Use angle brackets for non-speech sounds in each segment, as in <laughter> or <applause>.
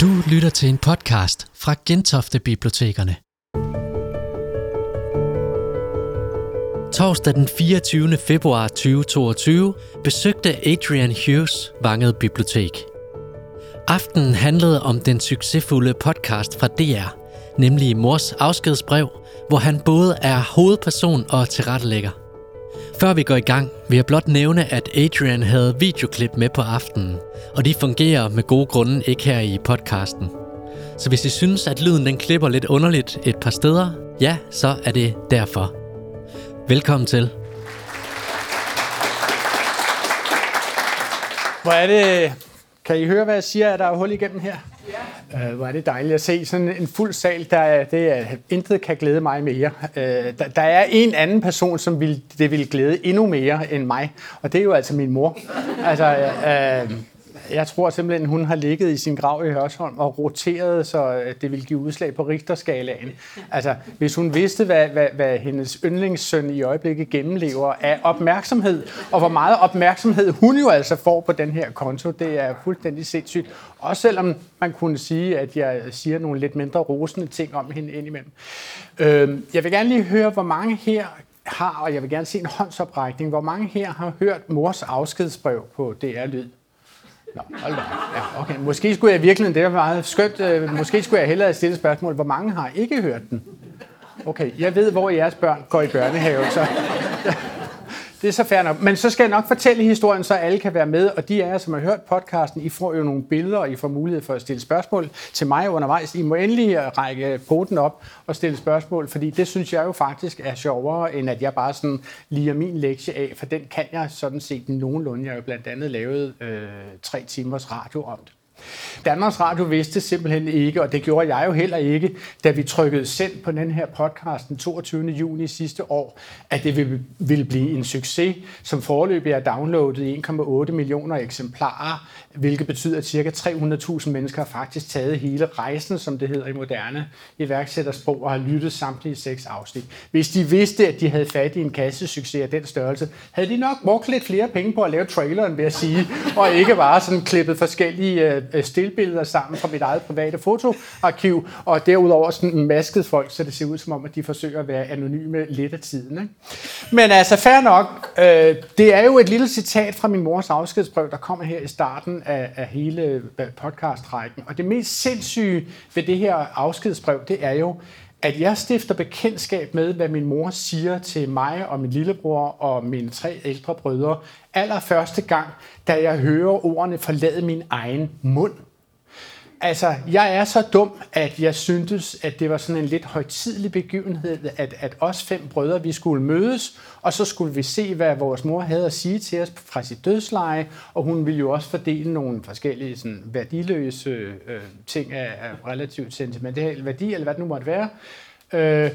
Du lytter til en podcast fra Gentofte Bibliotekerne. Torsdag den 24. februar 2022 besøgte Adrian Hughes Vanget Bibliotek. Aftenen handlede om den succesfulde podcast fra DR, nemlig Mors afskedsbrev, hvor han både er hovedperson og tilrettelægger. Før vi går i gang, vil jeg blot nævne, at Adrian havde videoklip med på aftenen, og de fungerer med gode grunde ikke her i podcasten. Så hvis I synes, at lyden den klipper lidt underligt et par steder, ja, så er det derfor. Velkommen til. Hvor er det... Kan I høre, hvad jeg siger? Er der hul igennem her? Øh, Uh, hvor er det dejligt at se sådan en fuld sal. Der det er, intet kan glæde mig mere. Uh, der, der er en anden person, som vil, det vil glæde endnu mere end mig, og det er jo altså min mor. Altså, uh, jeg tror simpelthen, hun har ligget i sin grav i Hørsholm og roteret, så øh, det vil give udslag på Richterskalaen. Altså, hvis hun vidste, hvad, hvad, hvad hendes yndlingssøn i øjeblikket gennemlever af opmærksomhed, og hvor meget opmærksomhed hun jo altså får på den her konto, det er fuldstændig sindssygt. Også selvom man kunne sige, at jeg siger nogle lidt mindre rosende ting om hende indimellem. Øh, jeg vil gerne lige høre, hvor mange her har, og jeg vil gerne se en håndsoprækning, hvor mange her har hørt mors afskedsbrev på DR Lyd? Nå, hold da. Ja, okay. Måske skulle jeg virkelig, det var meget skønt, øh, måske skulle jeg hellere stille spørgsmål. Hvor mange har ikke hørt den? Okay, jeg ved, hvor jeres børn går i børnehave, så det er så fair nok. Men så skal jeg nok fortælle historien, så alle kan være med. Og de af jer, som har hørt podcasten, I får jo nogle billeder, og I får mulighed for at stille spørgsmål til mig undervejs. I må endelig række poten op og stille spørgsmål, fordi det synes jeg jo faktisk er sjovere, end at jeg bare sådan liger min lektie af, for den kan jeg sådan set nogenlunde. Jeg har jo blandt andet lavet øh, tre timers radio om det. Danmarks Radio vidste simpelthen ikke, og det gjorde jeg jo heller ikke, da vi trykkede send på den her podcast den 22. juni sidste år, at det ville, blive en succes, som foreløbig er downloadet i 1,8 millioner eksemplarer, hvilket betyder, at ca. 300.000 mennesker har faktisk taget hele rejsen, som det hedder i moderne iværksættersprog, og har lyttet samtlige seks afsnit. Hvis de vidste, at de havde fat i en kassesucces af den størrelse, havde de nok brugt lidt flere penge på at lave traileren, vil jeg sige, og ikke bare sådan klippet forskellige øh, stillbilleder sammen fra mit eget private fotoarkiv, og derudover sådan masket folk, så det ser ud som om, at de forsøger at være anonyme lidt af tiden. Ikke? Men altså, fair nok, øh, det er jo et lille citat fra min mors afskedsbrev, der kommer her i starten af, af hele podcast-rækken. Og det mest sindssyge ved det her afskedsbrev, det er jo, at jeg stifter bekendtskab med, hvad min mor siger til mig og min lillebror og mine tre ældre brødre, allerførste gang, da jeg hører ordene forlade min egen mund. Altså, jeg er så dum, at jeg syntes, at det var sådan en lidt højtidlig begivenhed, at, at os fem brødre, vi skulle mødes, og så skulle vi se, hvad vores mor havde at sige til os fra sit dødsleje, og hun ville jo også fordele nogle forskellige sådan, værdiløse øh, ting af, af relativt sentimental værdi, eller hvad det nu måtte være. Øh,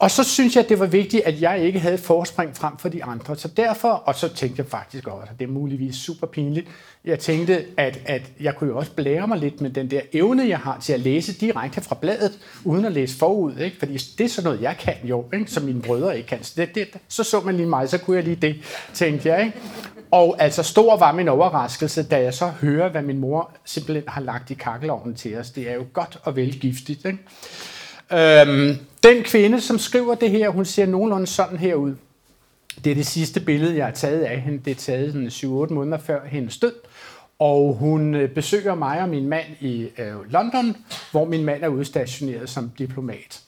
og så synes jeg, at det var vigtigt, at jeg ikke havde forspring frem for de andre. Så derfor, og så tænkte jeg faktisk også, at det er muligvis super pinligt, jeg tænkte, at, at jeg kunne jo også blære mig lidt med den der evne, jeg har til at læse direkte fra bladet, uden at læse forud. Ikke? Fordi det er sådan noget, jeg kan jo, ikke? som mine brødre ikke kan. Så, det, det, så så man lige mig, så kunne jeg lige det, tænkte jeg. Ikke? Og altså stor var min overraskelse, da jeg så hører, hvad min mor simpelthen har lagt i kakkelovnen til os. Det er jo godt og velgiftigt. Ikke? Øhm, den kvinde, som skriver det her, hun ser nogenlunde sådan her ud. Det er det sidste billede, jeg har taget af hende. Det er taget 7-8 måneder før hendes død. Og hun øh, besøger mig og min mand i øh, London, hvor min mand er udstationeret som diplomat.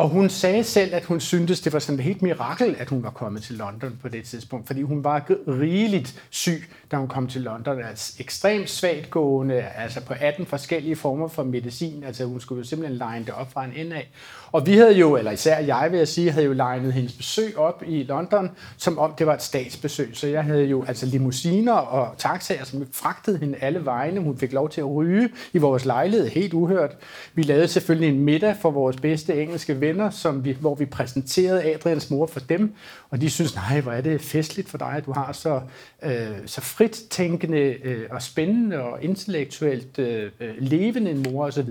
Og hun sagde selv, at hun syntes, det var sådan et helt mirakel, at hun var kommet til London på det tidspunkt, fordi hun var rigeligt syg, da hun kom til London. Altså ekstremt svagt gående, altså på 18 forskellige former for medicin. Altså hun skulle jo simpelthen line det op fra en ende af. Og vi havde jo, eller især jeg vil jeg sige, havde jo legnet hendes besøg op i London, som om det var et statsbesøg. Så jeg havde jo altså limousiner og taxaer, som fragtede hende alle vegne. Hun fik lov til at ryge i vores lejlighed, helt uhørt. Vi lavede selvfølgelig en middag for vores bedste engelske venner, som vi, hvor vi præsenterede Adrians mor for dem. Og de synes, nej, hvor er det festligt for dig, at du har så, øh, så frit tænkende øh, og spændende og intellektuelt øh, øh levende en mor osv.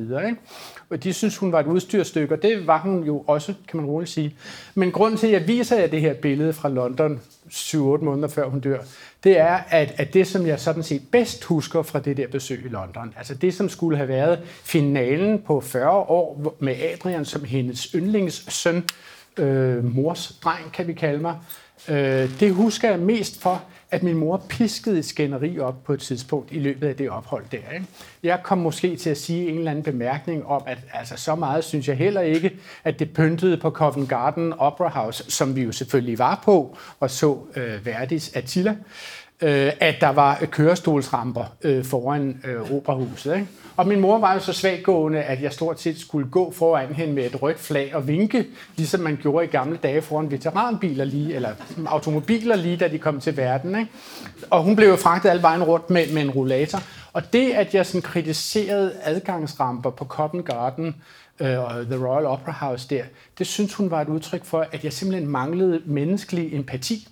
Og de synes, hun var et udstyrstykke, og det var hun jo også, kan man roligt sige. Men grunden til, at jeg viser jer det her billede fra London, 7-8 måneder før hun dør, det er, at, at det, som jeg sådan set bedst husker fra det der besøg i London, altså det, som skulle have været finalen på 40 år med Adrian som hendes yndlingssøn, øh, mors dreng, kan vi kalde mig, øh, det husker jeg mest for, at min mor piskede et skænderi op på et tidspunkt i løbet af det ophold der. Ikke? Jeg kom måske til at sige en eller anden bemærkning om, at altså, så meget synes jeg heller ikke, at det pyntede på Covent Garden Opera House, som vi jo selvfølgelig var på, og så øh, Verdis Attila øh, Øh, at der var kørestolsramper øh, foran øh, operahuset. Ikke? Og min mor var jo så svaggående, at jeg stort set skulle gå foran hende med et rødt flag og vinke, ligesom man gjorde i gamle dage foran veteranbiler lige, eller automobiler lige, da de kom til verden. Ikke? Og hun blev jo fragtet alle vejen rundt med, med en rollator. Og det, at jeg sådan kritiserede adgangsramper på Covent Garden, øh, og The Royal Opera House der, det synes hun var et udtryk for, at jeg simpelthen manglede menneskelig empati.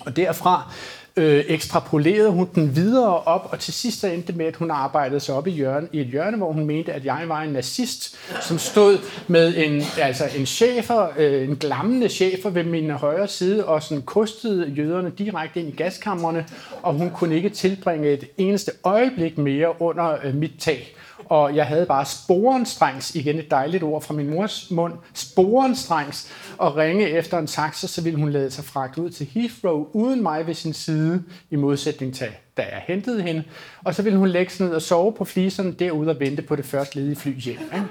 Og derfra øh, ekstrapolerede hun den videre op, og til sidst endte med, at hun arbejdede sig op i, hjørne, i et hjørne, hvor hun mente, at jeg var en nazist, som stod med en, altså en chefer, øh, en glammende chefer ved min højre side, og sådan kostede jøderne direkte ind i gaskammerne, og hun kunne ikke tilbringe et eneste øjeblik mere under øh, mit tag og jeg havde bare sporenstrengs, igen et dejligt ord fra min mors mund, sporenstrengs, og ringe efter en taxa, så ville hun lade sig fragt ud til Heathrow uden mig ved sin side, i modsætning til da jeg hentede hende. Og så ville hun lægge sig ned og sove på fliserne derude og vente på det første ledige fly hjem. Ikke?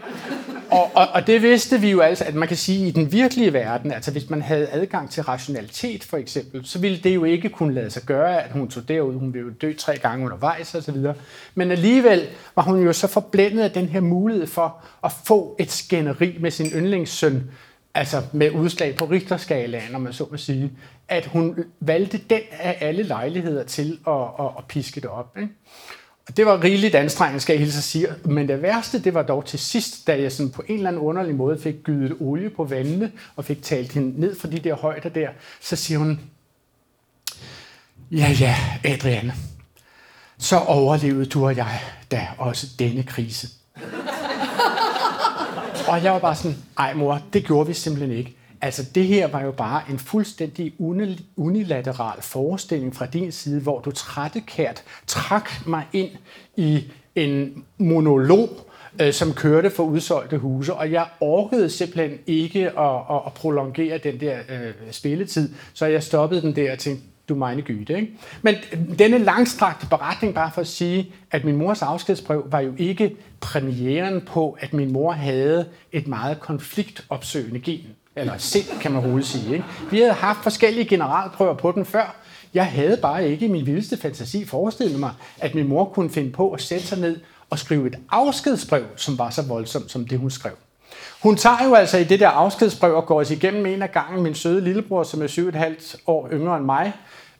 Og, og, og det vidste vi jo altså, at man kan sige, at i den virkelige verden, altså hvis man havde adgang til rationalitet for eksempel, så ville det jo ikke kunne lade sig gøre, at hun tog derud, hun ville jo dø tre gange undervejs og så videre. Men alligevel var hun jo så forblændet af den her mulighed for at få et skænderi med sin yndlingssøn, altså med udslag på Richterskalaen, om man så må sige, at hun valgte den af alle lejligheder til at, at, at piske det op. Ikke? Og det var rigeligt anstrengende, skal jeg hilse at sige. Men det værste, det var dog til sidst, da jeg sådan på en eller anden underlig måde fik gydet olie på vandene, og fik talt hende ned fra de der højder der, så siger hun, ja ja, Adriane, så overlevede du og jeg da også denne krise. <laughs> Og jeg var bare sådan, ej mor, det gjorde vi simpelthen ikke. Altså det her var jo bare en fuldstændig unilateral forestilling fra din side, hvor du trættekært trak mig ind i en monolog, øh, som kørte for udsolgte huse, og jeg orkede simpelthen ikke at, at, at prolongere den der øh, spilletid, så jeg stoppede den der og tænkte, du meine gyde. Ikke? Men denne langstrakte beretning, bare for at sige, at min mors afskedsbrev var jo ikke premieren på, at min mor havde et meget konfliktopsøgende gen. Eller sind, kan man roligt sige. Ikke? Vi havde haft forskellige generalprøver på den før. Jeg havde bare ikke i min vildeste fantasi forestillet mig, at min mor kunne finde på at sætte sig ned og skrive et afskedsbrev, som var så voldsomt som det, hun skrev. Hun tager jo altså i det der afskedsbrev og går os igennem en af gangen min søde lillebror, som er 7,5 år yngre end mig,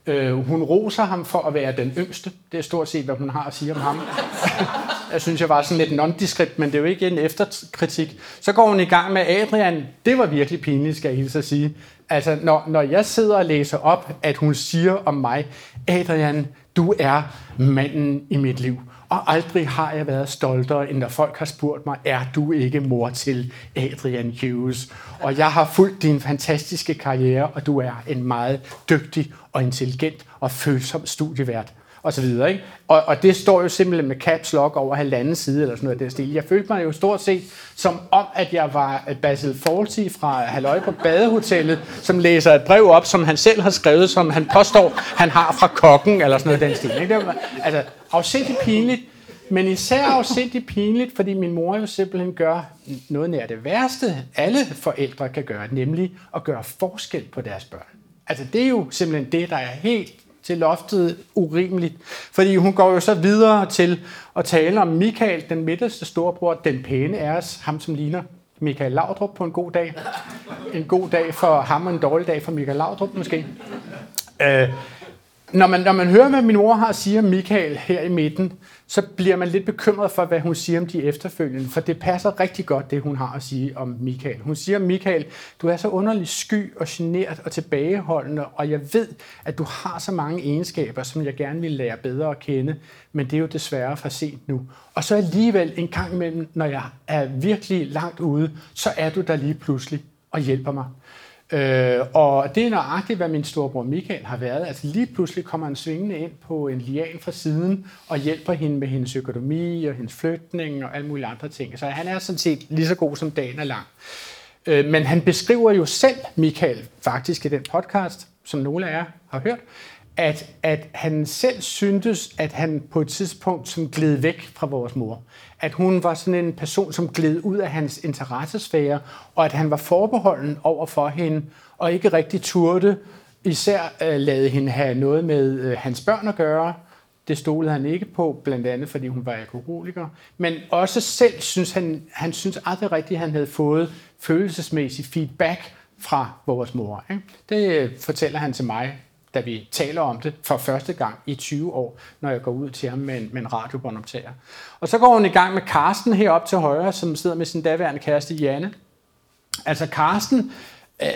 Øh, hun roser ham for at være den yngste. Det er stort set, hvad hun har at sige om ham. <laughs> jeg synes, jeg var sådan lidt nondeskript, men det er jo ikke en efterkritik. Så går hun i gang med Adrian. Det var virkelig pinligt, skal jeg hilse at sige. Altså, når, når jeg sidder og læser op, at hun siger om mig, Adrian, du er manden i mit liv. Og aldrig har jeg været stoltere, end når folk har spurgt mig, er du ikke mor til Adrian Hughes? Og jeg har fulgt din fantastiske karriere, og du er en meget dygtig og intelligent og følsom studievært og så videre. Ikke? Og, og det står jo simpelthen med caps lock over halvanden side eller sådan noget der stil. Jeg følte mig jo stort set som om, at jeg var Basil Fawlty fra Halløj på Badehotellet, som læser et brev op, som han selv har skrevet, som han påstår, han har fra kokken eller sådan noget den stil. Ikke? Det var, altså, afsindigt pinligt, men især afsindigt pinligt, fordi min mor jo simpelthen gør noget nær det værste, alle forældre kan gøre, nemlig at gøre forskel på deres børn. Altså det er jo simpelthen det, der er helt til loftet urimeligt. Fordi hun går jo så videre til at tale om Michael, den midterste storebror, den pæne er os, ham som ligner Michael Laudrup på en god dag. En god dag for ham og en dårlig dag for Michael Laudrup måske. Øh, når, man, når man hører, hvad min mor har at sige om Michael her i midten, så bliver man lidt bekymret for, hvad hun siger om de efterfølgende, for det passer rigtig godt, det hun har at sige om Michael. Hun siger Michael, du er så underligt sky og genert og tilbageholdende, og jeg ved, at du har så mange egenskaber, som jeg gerne vil lære bedre at kende, men det er jo desværre for sent nu. Og så alligevel en gang imellem, når jeg er virkelig langt ude, så er du der lige pludselig og hjælper mig. Øh, og det er nøjagtigt, hvad min storebror Michael har været. Altså lige pludselig kommer han svingende ind på en lian fra siden og hjælper hende med hendes økonomi og hendes flytning og alle mulige andre ting. Så han er sådan set lige så god som dagen er lang. Øh, men han beskriver jo selv, Michael, faktisk i den podcast, som nogle af jer har hørt, at, at han selv syntes, at han på et tidspunkt som gled væk fra vores mor. At hun var sådan en person, som gled ud af hans interessesfære, og at han var forbeholden over for hende, og ikke rigtig turde især øh, lade hende have noget med øh, hans børn at gøre. Det stolede han ikke på, blandt andet fordi hun var alkoholiker. Men også selv synes han, han synes aldrig rigtigt, at han havde fået følelsesmæssig feedback fra vores mor. Ikke? Det øh, fortæller han til mig da vi taler om det for første gang i 20 år, når jeg går ud til ham med en, med en radiobåndoptager. Og så går hun i gang med Karsten heroppe til højre, som sidder med sin daværende kæreste Janne. Altså Karsten øh,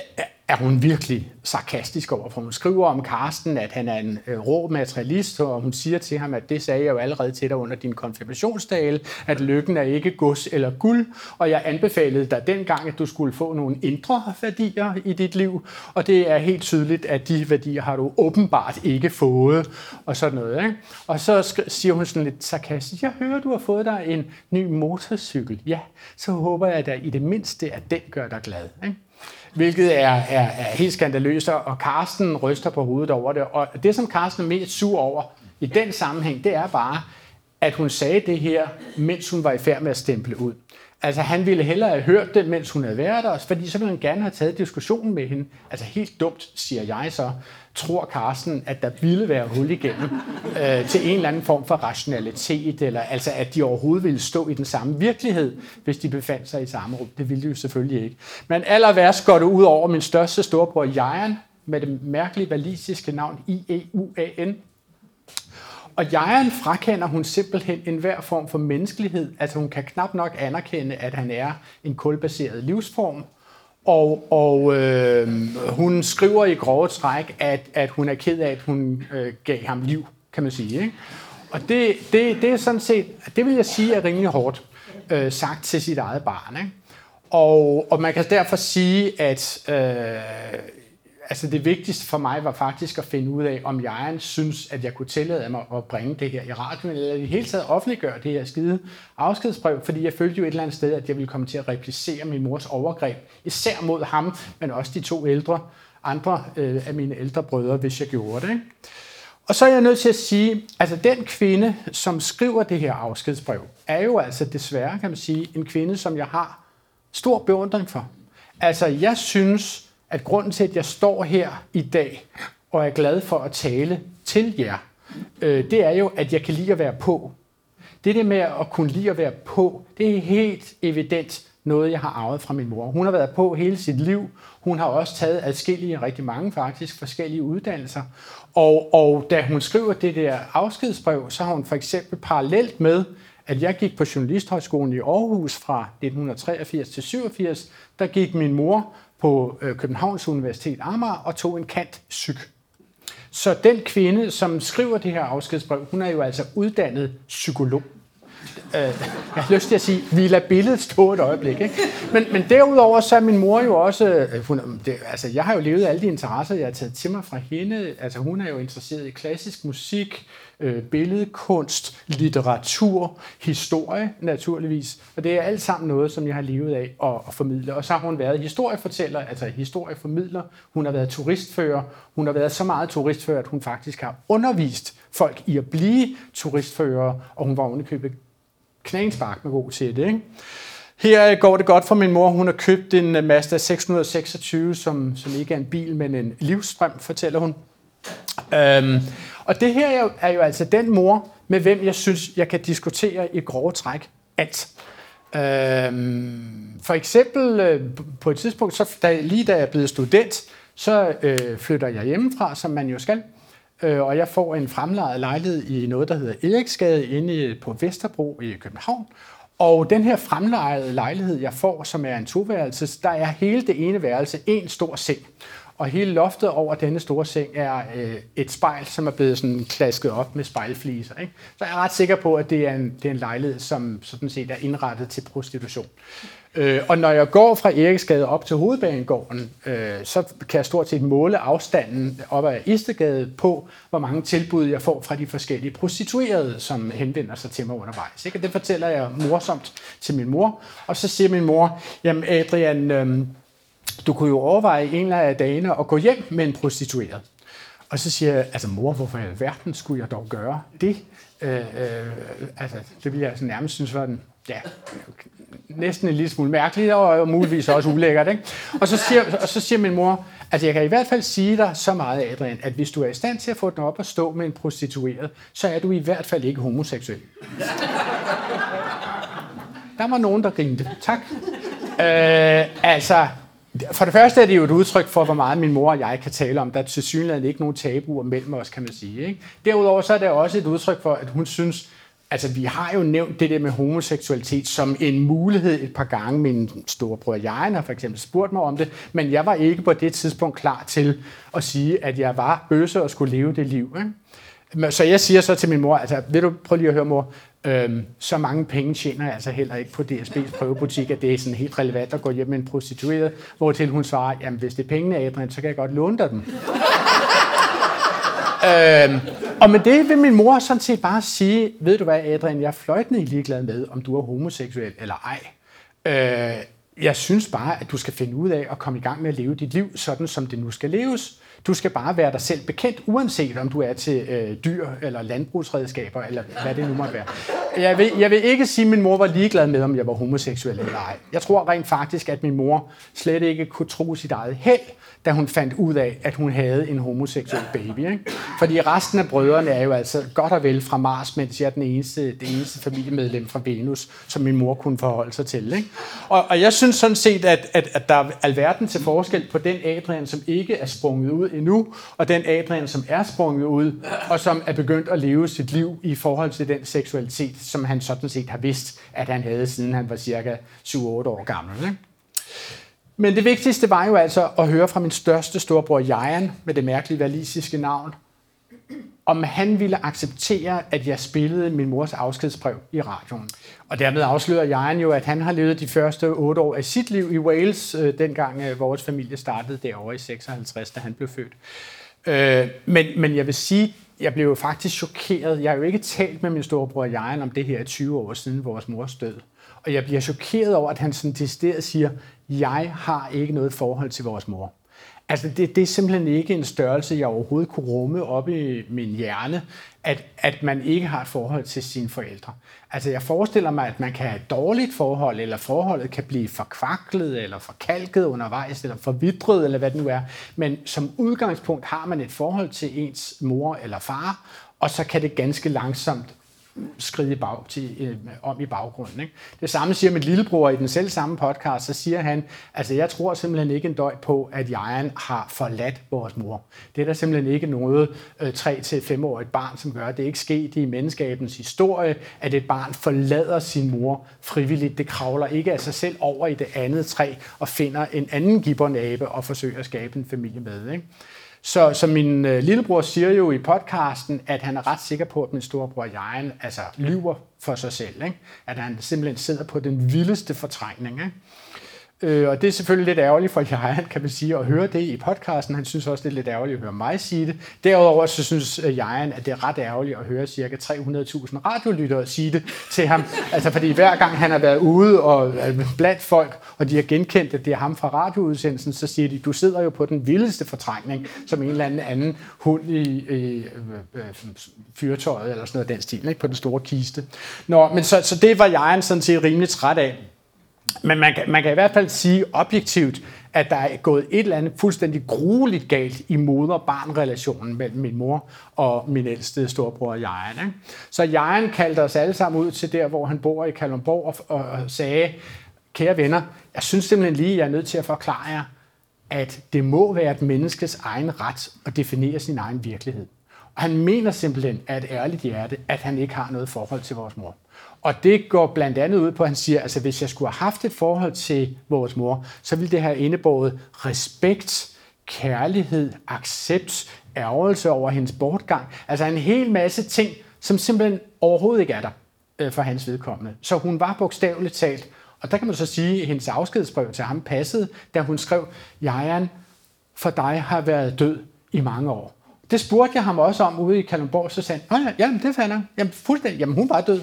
er hun virkelig sarkastisk over, for hun skriver om Karsten, at han er en øh, rå materialist, og hun siger til ham, at det sagde jeg jo allerede til dig under din konfirmationsdale, at lykken er ikke gods eller guld, og jeg anbefalede dig dengang, at du skulle få nogle indre værdier i dit liv, og det er helt tydeligt, at de værdier har du åbenbart ikke fået, og sådan noget. Ikke? Og så siger hun sådan lidt sarkastisk, jeg hører, du har fået dig en ny motorcykel. Ja, så håber jeg da i det mindste, at den gør dig glad. Ikke? Hvilket er, er, er helt skandaløst, og Karsten ryster på hovedet over det. Og det, som Karsten er mest sur over i den sammenhæng, det er bare, at hun sagde det her, mens hun var i færd med at stemple ud. Altså, han ville hellere have hørt det, mens hun havde været der, fordi så ville han gerne have taget diskussionen med hende. Altså, helt dumt, siger jeg så, tror Carsten, at der ville være hul igennem <laughs> øh, til en eller anden form for rationalitet, eller altså, at de overhovedet ville stå i den samme virkelighed, hvis de befandt sig i samme rum. Det ville de jo selvfølgelig ikke. Men aller værst går det ud over min største storebror, Jan, med det mærkelige valisiske navn I-E-U-A-N, og Jajan frakender hun simpelthen enhver form for menneskelighed. Altså hun kan knap nok anerkende, at han er en kulbaseret livsform. Og, og øh, hun skriver i grove træk, at, at hun er ked af, at hun øh, gav ham liv, kan man sige. Ikke? Og det, det, det er sådan set, det vil jeg sige er rimelig hårdt øh, sagt til sit eget barn. Ikke? Og, og man kan derfor sige, at øh, altså det vigtigste for mig var faktisk at finde ud af, om jeg synes, at jeg kunne tillade mig at bringe det her i radioen, eller i det hele taget offentliggøre det her skide afskedsbrev, fordi jeg følte jo et eller andet sted, at jeg ville komme til at replicere min mors overgreb, især mod ham, men også de to ældre, andre øh, af mine ældre brødre, hvis jeg gjorde det. Ikke? Og så er jeg nødt til at sige, altså den kvinde, som skriver det her afskedsbrev, er jo altså desværre, kan man sige, en kvinde, som jeg har stor beundring for. Altså jeg synes, at grunden til, at jeg står her i dag og er glad for at tale til jer, øh, det er jo, at jeg kan lide at være på. Det der med at kunne lide at være på, det er helt evident noget, jeg har arvet fra min mor. Hun har været på hele sit liv. Hun har også taget adskillige, rigtig mange faktisk, forskellige uddannelser. Og, og da hun skriver det der afskedsbrev, så har hun for eksempel parallelt med, at jeg gik på Journalisthøjskolen i Aarhus fra 1983 til 87, der gik min mor på øh, Københavns Universitet Amager og tog en kant psyk. Så den kvinde, som skriver det her afskedsbrev, hun er jo altså uddannet psykolog. Øh, jeg har lyst til at sige, vi lader billedet stå et øjeblik. Ikke? Men, men derudover så er min mor jo også, øh, hun, det, altså jeg har jo levet alle de interesser, jeg har taget til mig fra hende. Altså hun er jo interesseret i klassisk musik, øh, billedkunst, litteratur, historie naturligvis. Og det er alt sammen noget, som jeg har levet af at, at formidle. Og så har hun været historiefortæller, altså historieformidler. Hun har været turistfører. Hun har været så meget turistfører, at hun faktisk har undervist folk i at blive turistfører, og hun var ovenikøbet knanspark med god til det. Ikke? Her går det godt for min mor. Hun har købt en øh, Mazda 626, som, som ikke er en bil, men en livsstrøm, fortæller hun. Øhm, og det her er jo, er jo altså den mor, med hvem jeg synes, jeg kan diskutere i grove træk alt. Øhm, for eksempel øh, på et tidspunkt, så da, lige da jeg er blevet student, så øh, flytter jeg hjemmefra, som man jo skal. Øh, og jeg får en fremlejet lejlighed i noget, der hedder Eriksgade inde på Vesterbro i København. Og den her fremlejede lejlighed, jeg får, som er en toværelse, der er hele det ene værelse en stor seng. Og hele loftet over denne store seng er øh, et spejl, som er blevet sådan klasket op med spejlfliser. Ikke? Så jeg er ret sikker på, at det er en, det er en lejlighed, som sådan set er indrettet til prostitution. Øh, og når jeg går fra Eriksgade op til Hovedbanegården, øh, så kan jeg stort set måle afstanden op ad Istegade på, hvor mange tilbud jeg får fra de forskellige prostituerede, som henvender sig til mig undervejs. Ikke? Og det fortæller jeg morsomt til min mor, og så siger min mor, jamen Adrian, øh, du kunne jo overveje en eller anden dagene at gå hjem med en prostitueret. Og så siger jeg, altså mor, hvorfor i alverden skulle jeg dog gøre det? Øh, øh, altså, det ville jeg altså nærmest synes var den, ja, næsten en lille smule mærkeligt, og muligvis også ulækkert. Ikke? Og, så siger, og så siger min mor, altså jeg kan i hvert fald sige dig så meget, Adrian, at hvis du er i stand til at få den op og stå med en prostitueret, så er du i hvert fald ikke homoseksuel. Der var nogen, der grinte. Tak. Øh, altså, for det første er det jo et udtryk for, hvor meget min mor og jeg kan tale om. Der er til synligheden ikke nogen tabuer mellem os, kan man sige. Ikke? Derudover så er det også et udtryk for, at hun synes, altså vi har jo nævnt det der med homoseksualitet som en mulighed et par gange. Min storebror jeg har for eksempel spurgt mig om det, men jeg var ikke på det tidspunkt klar til at sige, at jeg var bøsse og skulle leve det liv. Ikke? Så jeg siger så til min mor, altså vil du prøve lige at høre mor, øhm, så mange penge tjener jeg altså heller ikke på DSB's prøvebutik, at det er sådan helt relevant at gå hjem med en prostitueret, hvor til hun svarer, jamen hvis det er pengene, Adrian, så kan jeg godt låne dig dem. <laughs> øhm, og med det vil min mor sådan set bare sige, ved du hvad Adrian, jeg er fløjtende ligeglad med, om du er homoseksuel eller ej. Øh, jeg synes bare, at du skal finde ud af at komme i gang med at leve dit liv, sådan som det nu skal leves. Du skal bare være dig selv bekendt, uanset om du er til øh, dyr eller landbrugsredskaber, eller hvad det nu måtte være. Jeg vil, jeg vil ikke sige, at min mor var ligeglad med, om jeg var homoseksuel eller ej. Jeg tror rent faktisk, at min mor slet ikke kunne tro sit eget held, da hun fandt ud af, at hun havde en homoseksuel baby. Ikke? Fordi resten af brødrene er jo altså godt og vel fra Mars, mens jeg er den eneste, det eneste familiemedlem fra Venus, som min mor kunne forholde sig til. Ikke? Og, og jeg synes sådan set, at, at, at der er alverden til forskel på den Adrian, som ikke er sprunget ud endnu, og den Adrian, som er sprunget ud, og som er begyndt at leve sit liv i forhold til den seksualitet, som han sådan set har vidst, at han havde, siden han var cirka 7-8 år gammel. Ikke? Men det vigtigste var jo altså at høre fra min største storbror Jajan, med det mærkelige valisiske navn, om han ville acceptere, at jeg spillede min mors afskedsbrev i radioen. Og dermed afslører Jan jo, at han har levet de første otte år af sit liv i Wales, øh, dengang øh, vores familie startede derovre i 56, da han blev født. Øh, men, men jeg vil sige, jeg blev jo faktisk chokeret. Jeg har jo ikke talt med min storebror Jajan om det her 20 år siden vores mors død. Og jeg bliver chokeret over, at han sådan decideret siger, jeg har ikke noget forhold til vores mor. Altså det, det er simpelthen ikke en størrelse, jeg overhovedet kunne rumme op i min hjerne, at, at man ikke har et forhold til sine forældre. Altså jeg forestiller mig, at man kan have et dårligt forhold, eller forholdet kan blive forkvaklet, eller forkalket undervejs, eller forvidret, eller hvad det nu er. Men som udgangspunkt har man et forhold til ens mor eller far, og så kan det ganske langsomt skride i bag, til, øh, om i baggrunden. Ikke? Det samme siger min lillebror i den selv samme podcast, så siger han, altså jeg tror simpelthen ikke en døj på, at jegeren har forladt vores mor. Det er der simpelthen ikke noget øh, 3-5-årigt barn, som gør. Det er ikke sket i menneskabens historie, at et barn forlader sin mor frivilligt. Det kravler ikke af sig selv over i det andet træ og finder en anden gibbernabe og forsøger at skabe en familie med. Ikke? Så, så min øh, lillebror siger jo i podcasten, at han er ret sikker på, at min storebror Jan altså lyver for sig selv. Ikke? At han simpelthen sidder på den vildeste fortrængning. Ikke? Øh, og det er selvfølgelig lidt ærgerligt for Jan, kan man sige, at høre det i podcasten. Han synes også, det er lidt ærgerligt at høre mig sige det. Derudover så synes øh, Jan, at det er ret ærgerligt at høre cirka 300.000 radiolyttere sige det til ham. <laughs> Altså fordi hver gang han har været ude og blandt folk, og de har genkendt, at det er ham fra radioudsendelsen, så siger de, du sidder jo på den vildeste fortrængning, som en eller anden anden hund i, i øh, øh, fyrtøjet, eller sådan noget af den stil, ikke? på den store kiste. Nå, men så, så det var Jan sådan set rimelig træt af. Men man kan, man kan i hvert fald sige objektivt, at der er gået et eller andet fuldstændig grueligt galt i moder-barn-relationen mellem min mor og min ældste storebror Jan. Ikke? Så Jan kaldte os alle sammen ud til der, hvor han bor i Kalundborg, og, og, og sagde, kære venner, jeg synes simpelthen lige, at jeg er nødt til at forklare jer, at det må være et menneskes egen ret at definere sin egen virkelighed. Og han mener simpelthen af et ærligt hjerte, at han ikke har noget forhold til vores mor. Og det går blandt andet ud på, at han siger, altså hvis jeg skulle have haft et forhold til vores mor, så ville det have indebåret respekt, kærlighed, accept, ærgelse over hendes bortgang. Altså en hel masse ting, som simpelthen overhovedet ikke er der øh, for hans vedkommende. Så hun var bogstaveligt talt, Og der kan man så sige, at hendes afskedsbrev til ham passede, da hun skrev, Jajan, for dig har været død i mange år. Det spurgte jeg ham også om ude i Kalundborg, så sagde han, ja, jamen det fandt han. Jamen fuldstændig, jamen hun var død.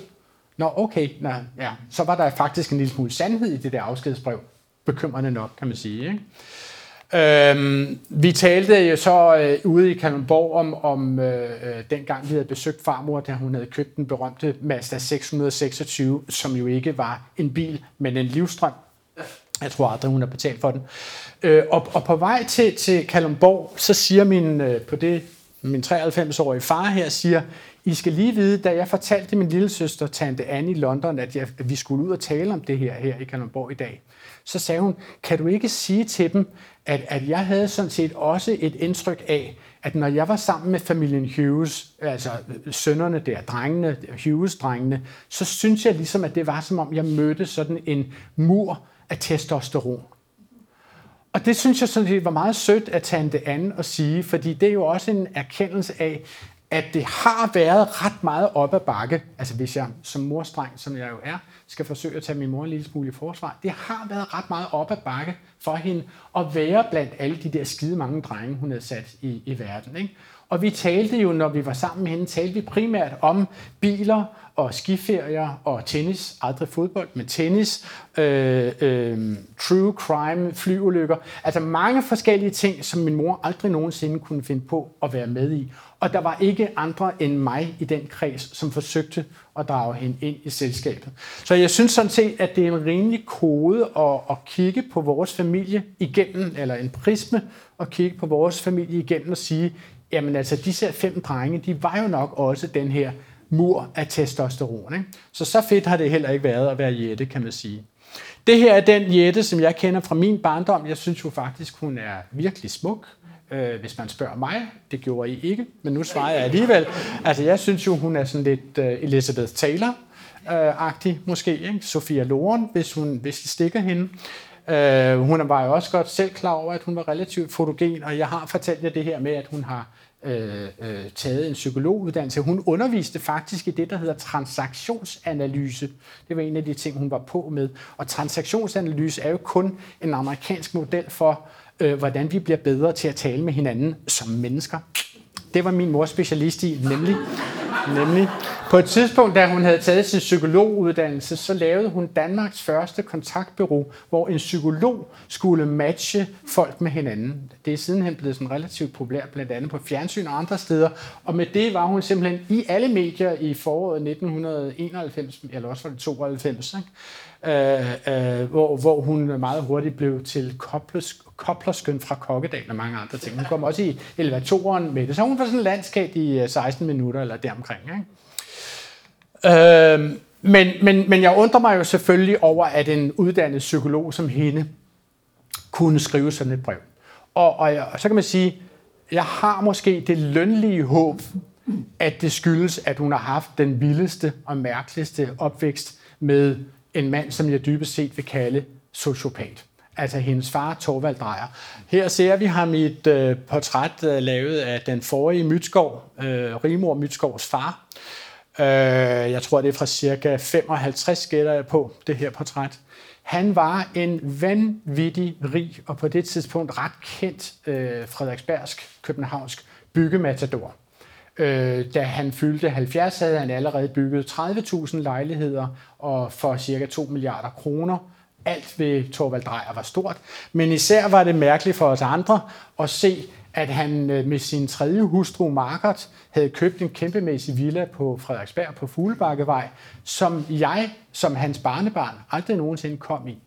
Nå, okay, Nå, ja. så var der faktisk en lille smule sandhed i det der afskedsbrev. Bekymrende nok, kan man sige. Ikke? Øhm, vi talte jo så øh, ude i Kalundborg om, om øh, øh, dengang vi havde besøgt farmor, da hun havde købt den berømte Mazda 626, som jo ikke var en bil, men en livstrøm. Jeg tror aldrig, hun har betalt for den. Øh, og, og på vej til, til Kalundborg, så siger min, øh, på det, min 93-årige far her, siger, i skal lige vide, da jeg fortalte min lille søster, Tante Anne i London, at, jeg, at vi skulle ud og tale om det her her i Kalundborg i dag, så sagde hun, kan du ikke sige til dem, at, at jeg havde sådan set også et indtryk af, at når jeg var sammen med familien Hughes, altså sønnerne der, drengene, Hughes-drengene, så synes jeg ligesom, at det var som om, jeg mødte sådan en mur af testosteron. Og det synes jeg sådan set var meget sødt at Tante Anne at sige, fordi det er jo også en erkendelse af, at det har været ret meget op ad bakke, altså hvis jeg som morstreng, som jeg jo er, skal forsøge at tage min mor en lille smule i forsvar, det har været ret meget op ad bakke for hende at være blandt alle de der skide mange drenge, hun havde sat i, i verden. Ikke? Og vi talte jo, når vi var sammen med hende, talte vi primært om biler og skiferier og tennis. Aldrig fodbold, men tennis. Øh, øh, true crime, flyulykker. Altså mange forskellige ting, som min mor aldrig nogensinde kunne finde på at være med i. Og der var ikke andre end mig i den kreds, som forsøgte at drage hende ind i selskabet. Så jeg synes sådan set, at det er en rimelig kode at, at kigge på vores familie igennem, eller en prisme, at kigge på vores familie igennem og sige, jamen altså disse fem drenge, de var jo nok også den her mur af testosteron. Ikke? Så så fedt har det heller ikke været at være Jette, kan man sige. Det her er den Jette, som jeg kender fra min barndom. Jeg synes jo faktisk, hun er virkelig smuk øh, hvis man spørger mig. Det gjorde I ikke, men nu svarer jeg alligevel. Altså, jeg synes jo, hun er sådan lidt øh, Elizabeth Taylor-agtig, øh, måske. Ikke? Sofia Loren, hvis, hun, hvis I stikker hende. Øh, hun var jo også godt selv klar over, at hun var relativt fotogen, og jeg har fortalt jer det her med, at hun har øh, øh, taget en psykologuddannelse. Hun underviste faktisk i det, der hedder transaktionsanalyse. Det var en af de ting, hun var på med. Og transaktionsanalyse er jo kun en amerikansk model for, øh, hvordan vi bliver bedre til at tale med hinanden som mennesker. Det var min mor specialist i, nemlig, nemlig på et tidspunkt, da hun havde taget sin psykologuddannelse, så lavede hun Danmarks første kontaktbureau, hvor en psykolog skulle matche folk med hinanden. Det er sidenhen blevet sådan relativt populært, blandt andet på fjernsyn og andre steder. Og med det var hun simpelthen i alle medier i foråret 1991, eller også var det 92, ikke? Øh, øh, hvor, hvor hun meget hurtigt blev til koplerskøn fra Kokkedal og mange andre ting. Hun kom også i elevatoren med det. Så hun var sådan en landskab i øh, 16 minutter eller deromkring. Ikke? Øhm, men, men, men jeg undrer mig jo selvfølgelig over, at en uddannet psykolog som hende kunne skrive sådan et brev. Og, og, og så kan man sige, jeg har måske det lønlige håb, at det skyldes, at hun har haft den vildeste og mærkeligste opvækst med en mand, som jeg dybest set vil kalde sociopat. Altså hendes far, Torvald Drejer. Her ser vi ham i et øh, portræt øh, lavet af den forrige Mytskov, øh, Rimor Mytskovs far. Øh, jeg tror, det er fra cirka 55, gætter jeg på, det her portræt. Han var en vanvittig rig og på det tidspunkt ret kendt øh, frederiksbergsk, københavnsk byggematador. Øh, da han fyldte 70, havde han allerede bygget 30.000 lejligheder og for cirka 2 milliarder kroner. Alt ved Torvald Drejer var stort, men især var det mærkeligt for os andre at se, at han øh, med sin tredje hustru Margaret havde købt en kæmpemæssig villa på Frederiksberg på Fuglebakkevej, som jeg som hans barnebarn aldrig nogensinde kom i.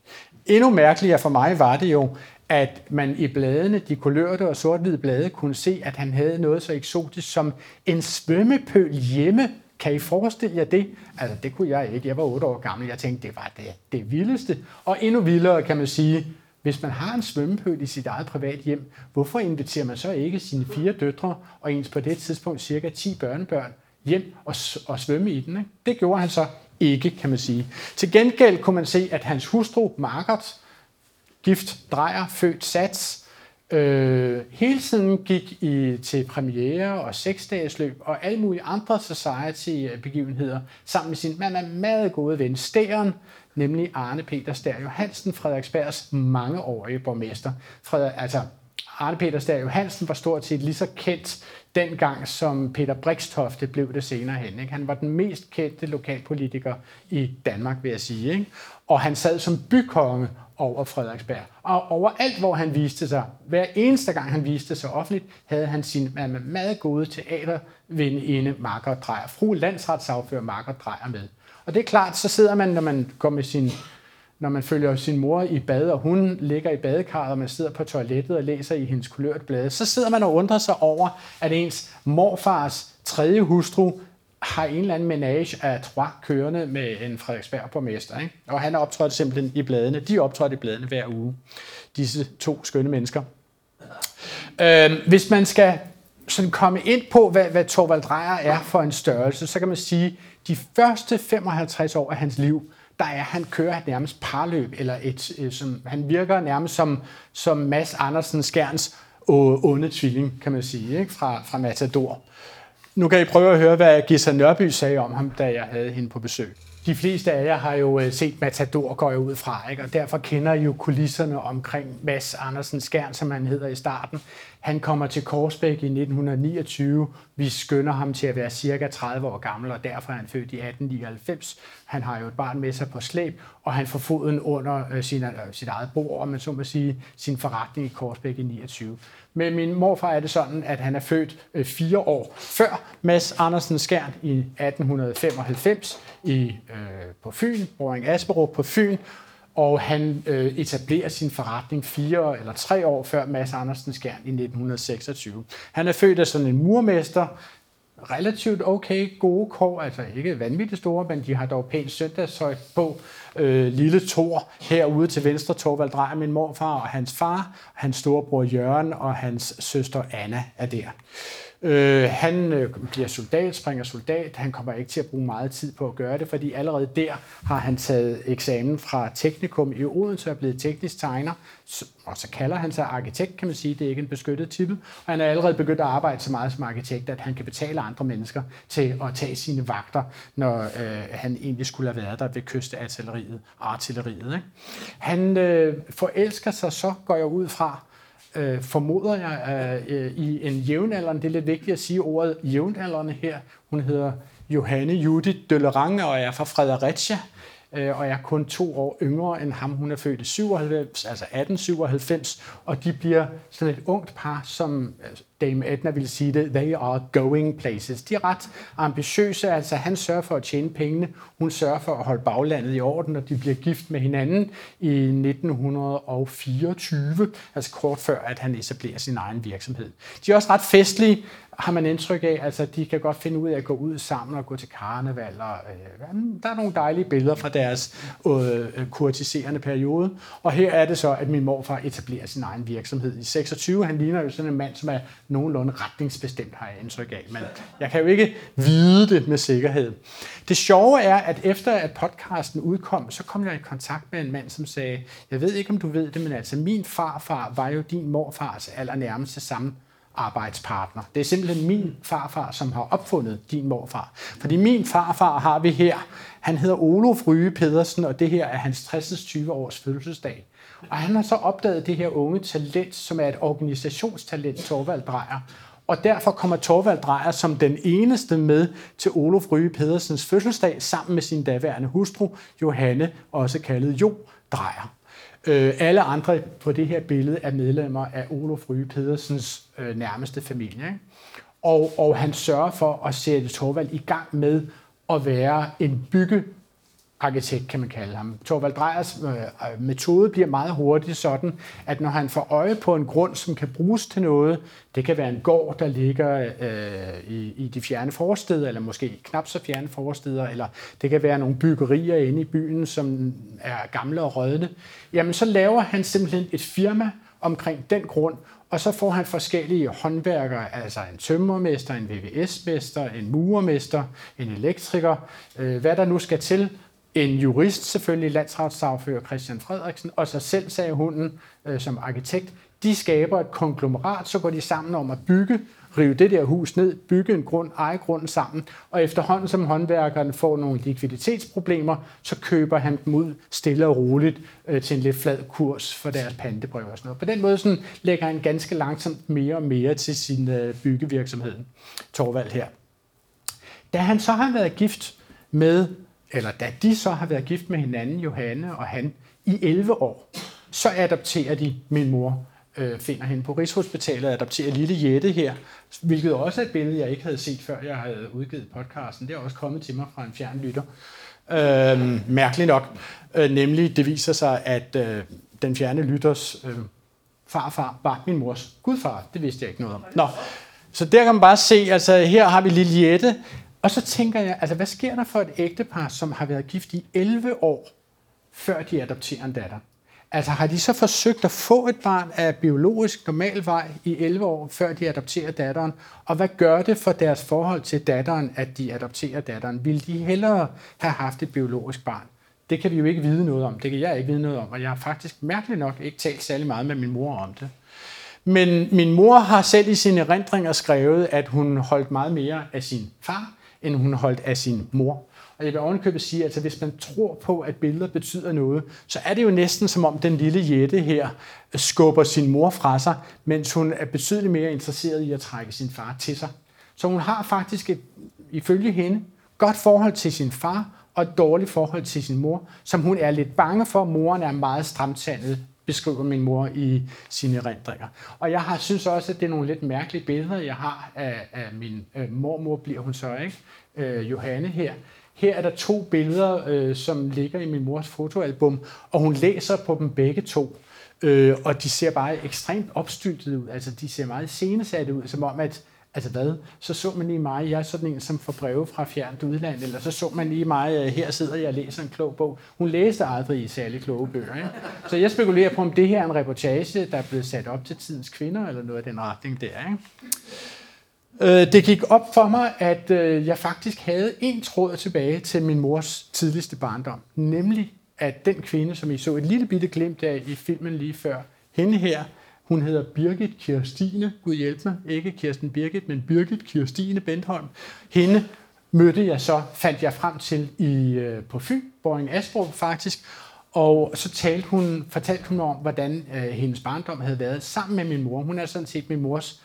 Endnu mærkeligere for mig var det jo, at man i bladene, de kulørte og sort-hvide blade, kunne se, at han havde noget så eksotisk som en svømmepøl hjemme. Kan I forestille jer det? Altså, det kunne jeg ikke. Jeg var otte år gammel. Jeg tænkte, det var det, det vildeste. Og endnu vildere kan man sige, hvis man har en svømmepøl i sit eget privat hjem, hvorfor inviterer man så ikke sine fire døtre og ens på det tidspunkt cirka 10 børnebørn hjem og, og svømme i den? Ikke? Det gjorde han så ikke, kan man sige. Til gengæld kunne man se, at hans hustru, Margaret, gift drejer, født sats, øh, hele tiden gik i, til premiere og seksdagesløb og alle mulige andre society-begivenheder sammen med sin mand er meget gode ven, Stæren, nemlig Arne Peter Stær Johansen, Frederiksbergs mangeårige borgmester. Freder, altså, Arne Peter Stær Johansen var stort set lige så kendt dengang, som Peter Brikstofte blev det senere hen. Ikke? Han var den mest kendte lokalpolitiker i Danmark, vil jeg sige. Ikke? Og han sad som bykonge over Frederiksberg. Og overalt, hvor han viste sig, hver eneste gang han viste sig offentligt, havde han sin meget gode teaterveninde Margaret Drejer, fru landsretssagfører Margaret Drejer med. Og det er klart, så sidder man, når man går med sin når man følger sin mor i bad, og hun ligger i badekarret, og man sidder på toilettet og læser i hendes kulørt blade, så sidder man og undrer sig over, at ens morfars tredje hustru har en eller anden menage af trois kørende med en Frederiksberg borgmester. Ikke? Og han optrådte simpelthen i bladene. De optrådte i bladene hver uge, disse to skønne mennesker. Øh, hvis man skal sådan komme ind på, hvad, hvad Torvald Drejer er for en størrelse, så kan man sige, at de første 55 år af hans liv, der er, han kører nærmest parløb, eller et, øh, som, han virker nærmest som, som Mads Andersen Skjerns onde tvilling, kan man sige, ikke? Fra, fra Matador. Nu kan I prøve at høre, hvad Gissa Nørby sagde om ham, da jeg havde hende på besøg. De fleste af jer har jo øh, set Matador, går jeg ud fra, ikke? og derfor kender I jo kulisserne omkring Mads Andersen Skjern, som han hedder i starten. Han kommer til Korsbæk i 1929. Vi skønner ham til at være cirka 30 år gammel, og derfor er han født i 1899. Han har jo et barn med sig på slæb, og han får foden under øh, sin, øh, sit eget bord, om man så må sige, sin forretning i Korsbæk i 29. Med min morfar er det sådan, at han er født øh, fire år før Mads Andersen Skjern i 1895 i, øh, på Fyn, Boring Asperup på Fyn, og han øh, etablerer sin forretning fire eller tre år før Mads Andersen Skjern i 1926. Han er født af sådan en murmester, relativt okay gode kår, altså ikke vanvittigt store, men de har dog pænt søndagshøjt på. Øh, lille Thor herude til venstre, Torvald Drejer, min morfar og hans far, hans storebror Jørgen og hans søster Anna er der. Øh, han øh, bliver soldat, springer soldat. Han kommer ikke til at bruge meget tid på at gøre det, fordi allerede der har han taget eksamen fra Teknikum i Odense og er blevet teknisk tegner. Og så kalder han sig arkitekt, kan man sige. Det er ikke en beskyttet titel. Og han er allerede begyndt at arbejde så meget som arkitekt, at han kan betale andre mennesker til at tage sine vagter, når øh, han egentlig skulle have været der ved kysteartilleriet artilleriet. Ikke? Han øh, forelsker sig så, går jeg ud fra, øh, formoder jeg, øh, øh, i en jævnaldrende, det er lidt vigtigt at sige ordet jævnaldrende her, hun hedder Johanne Judith Døllerange og er fra Fredericia, øh, og er kun to år yngre end ham. Hun er født i 97, altså 1897, og de bliver sådan et ungt par, som altså, Dame Edna ville sige det, they are going places. De er ret ambitiøse, altså han sørger for at tjene pengene, hun sørger for at holde baglandet i orden, og de bliver gift med hinanden i 1924, altså kort før, at han etablerer sin egen virksomhed. De er også ret festlige, har man indtryk af, altså de kan godt finde ud af at gå ud sammen og gå til karneval, og øh, der er nogle dejlige billeder fra deres øh, øh, kurtiserende periode, og her er det så, at min morfar etablerer sin egen virksomhed i 26. Han ligner jo sådan en mand, som er nogenlunde retningsbestemt, har jeg indtryk af. Men jeg kan jo ikke vide det med sikkerhed. Det sjove er, at efter at podcasten udkom, så kom jeg i kontakt med en mand, som sagde, jeg ved ikke, om du ved det, men altså min farfar var jo din morfars allernærmeste samme arbejdspartner. Det er simpelthen min farfar, som har opfundet din morfar. Fordi min farfar har vi her. Han hedder Olof Ryge Pedersen, og det her er hans 60. 20 års fødselsdag. Og han har så opdaget det her unge talent, som er et organisationstalent, Torvald Drejer. Og derfor kommer Torvald Drejer som den eneste med til Olof Ryge Pedersens fødselsdag, sammen med sin daværende hustru, Johanne, også kaldet Jo Drejer. Øh, alle andre på det her billede er medlemmer af Olof Ryge Pedersens øh, nærmeste familie. Ikke? Og, og han sørger for at sætte Torvald i gang med at være en bygge arkitekt, kan man kalde ham. Torvald Drejers øh, øh, metode bliver meget hurtigt sådan, at når han får øje på en grund, som kan bruges til noget, det kan være en gård, der ligger øh, i, i de fjerne forsteder, eller måske knap så fjerne forsteder, eller det kan være nogle byggerier inde i byen, som er gamle og rødne, jamen så laver han simpelthen et firma omkring den grund, og så får han forskellige håndværkere, altså en tømmermester, en VVS-mester, en murermester, en elektriker, øh, hvad der nu skal til, en jurist selvfølgelig, landsretssagfører Christian Frederiksen, og sig selv, sagde hunden øh, som arkitekt. De skaber et konglomerat, så går de sammen om at bygge, rive det der hus ned, bygge en grund, eje grunden sammen, og efterhånden som håndværkeren får nogle likviditetsproblemer, så køber han dem ud stille og roligt øh, til en lidt flad kurs for deres pantebrev og sådan noget. På den måde sådan, lægger han ganske langsomt mere og mere til sin øh, byggevirksomhed, Torvald her. Da han så har været gift med, eller da de så har været gift med hinanden, Johanne og han, i 11 år, så adopterer de min mor øh, finder hende på Rigshospitalet og adopterer lille Jette her, hvilket også er et billede, jeg ikke havde set, før jeg havde udgivet podcasten. Det er også kommet til mig fra en fjern lytter. Øh, mærkeligt nok. Øh, nemlig, det viser sig, at øh, den fjerne lytters øh, farfar var min mors gudfar. Det vidste jeg ikke noget om. Nå, så der kan man bare se, altså her har vi lille Jette, og så tænker jeg, altså hvad sker der for et ægtepar, som har været gift i 11 år, før de adopterer en datter? Altså har de så forsøgt at få et barn af biologisk normal vej i 11 år, før de adopterer datteren? Og hvad gør det for deres forhold til datteren, at de adopterer datteren? Vil de hellere have haft et biologisk barn? Det kan vi jo ikke vide noget om. Det kan jeg ikke vide noget om. Og jeg har faktisk mærkeligt nok ikke talt særlig meget med min mor om det. Men min mor har selv i sine erindringer skrevet, at hun holdt meget mere af sin far, end hun holdt af sin mor. Og jeg vil ovenkøbet sige, at altså, hvis man tror på, at billeder betyder noget, så er det jo næsten som om den lille Jette her skubber sin mor fra sig, mens hun er betydeligt mere interesseret i at trække sin far til sig. Så hun har faktisk et, ifølge hende, godt forhold til sin far og et dårligt forhold til sin mor, som hun er lidt bange for. Moren er meget stramtandet, beskriver min mor i sine erindringer. Og jeg har, synes også, at det er nogle lidt mærkelige billeder, jeg har af, af min øh, mormor, bliver hun så ikke, øh, Johanne her, her er der to billeder, øh, som ligger i min mors fotoalbum, og hun læser på dem begge to. Øh, og de ser bare ekstremt opstyltet ud. Altså, de ser meget senesatte ud, som om, at Altså hvad? Så så man lige mig, jeg er sådan en, som får breve fra fjernt udland, eller så så man lige mig, øh, her sidder jeg og læser en klog bog. Hun læste aldrig i særlig kloge bøger. Ikke? Så jeg spekulerer på, om det her er en reportage, der er blevet sat op til tidens kvinder, eller noget af den retning der. Ikke? Øh, det gik op for mig, at øh, jeg faktisk havde en tråd tilbage til min mors tidligste barndom. Nemlig, at den kvinde, som I så et lille bitte glimt af i filmen lige før, hende her, hun hedder Birgit Kirstine, Gud hjælp mig, ikke Kirsten Birgit, men Birgit Kirstine Bentholm. Hende mødte jeg så, fandt jeg frem til i, øh, på Fyn, Boring Asbro faktisk, og så talte hun, fortalte hun om, hvordan øh, hendes barndom havde været sammen med min mor. Hun er sådan set min mors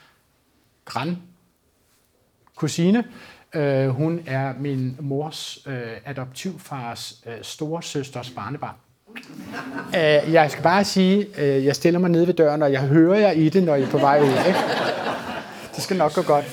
grand kusine. Øh, hun er min mors øh, adoptivfars øh, store søsters barnebarn. Øh, jeg skal bare sige, øh, jeg stiller mig nede ved døren, og jeg hører jer i det, når I er på vej ud. Ikke? Det skal nok gå godt.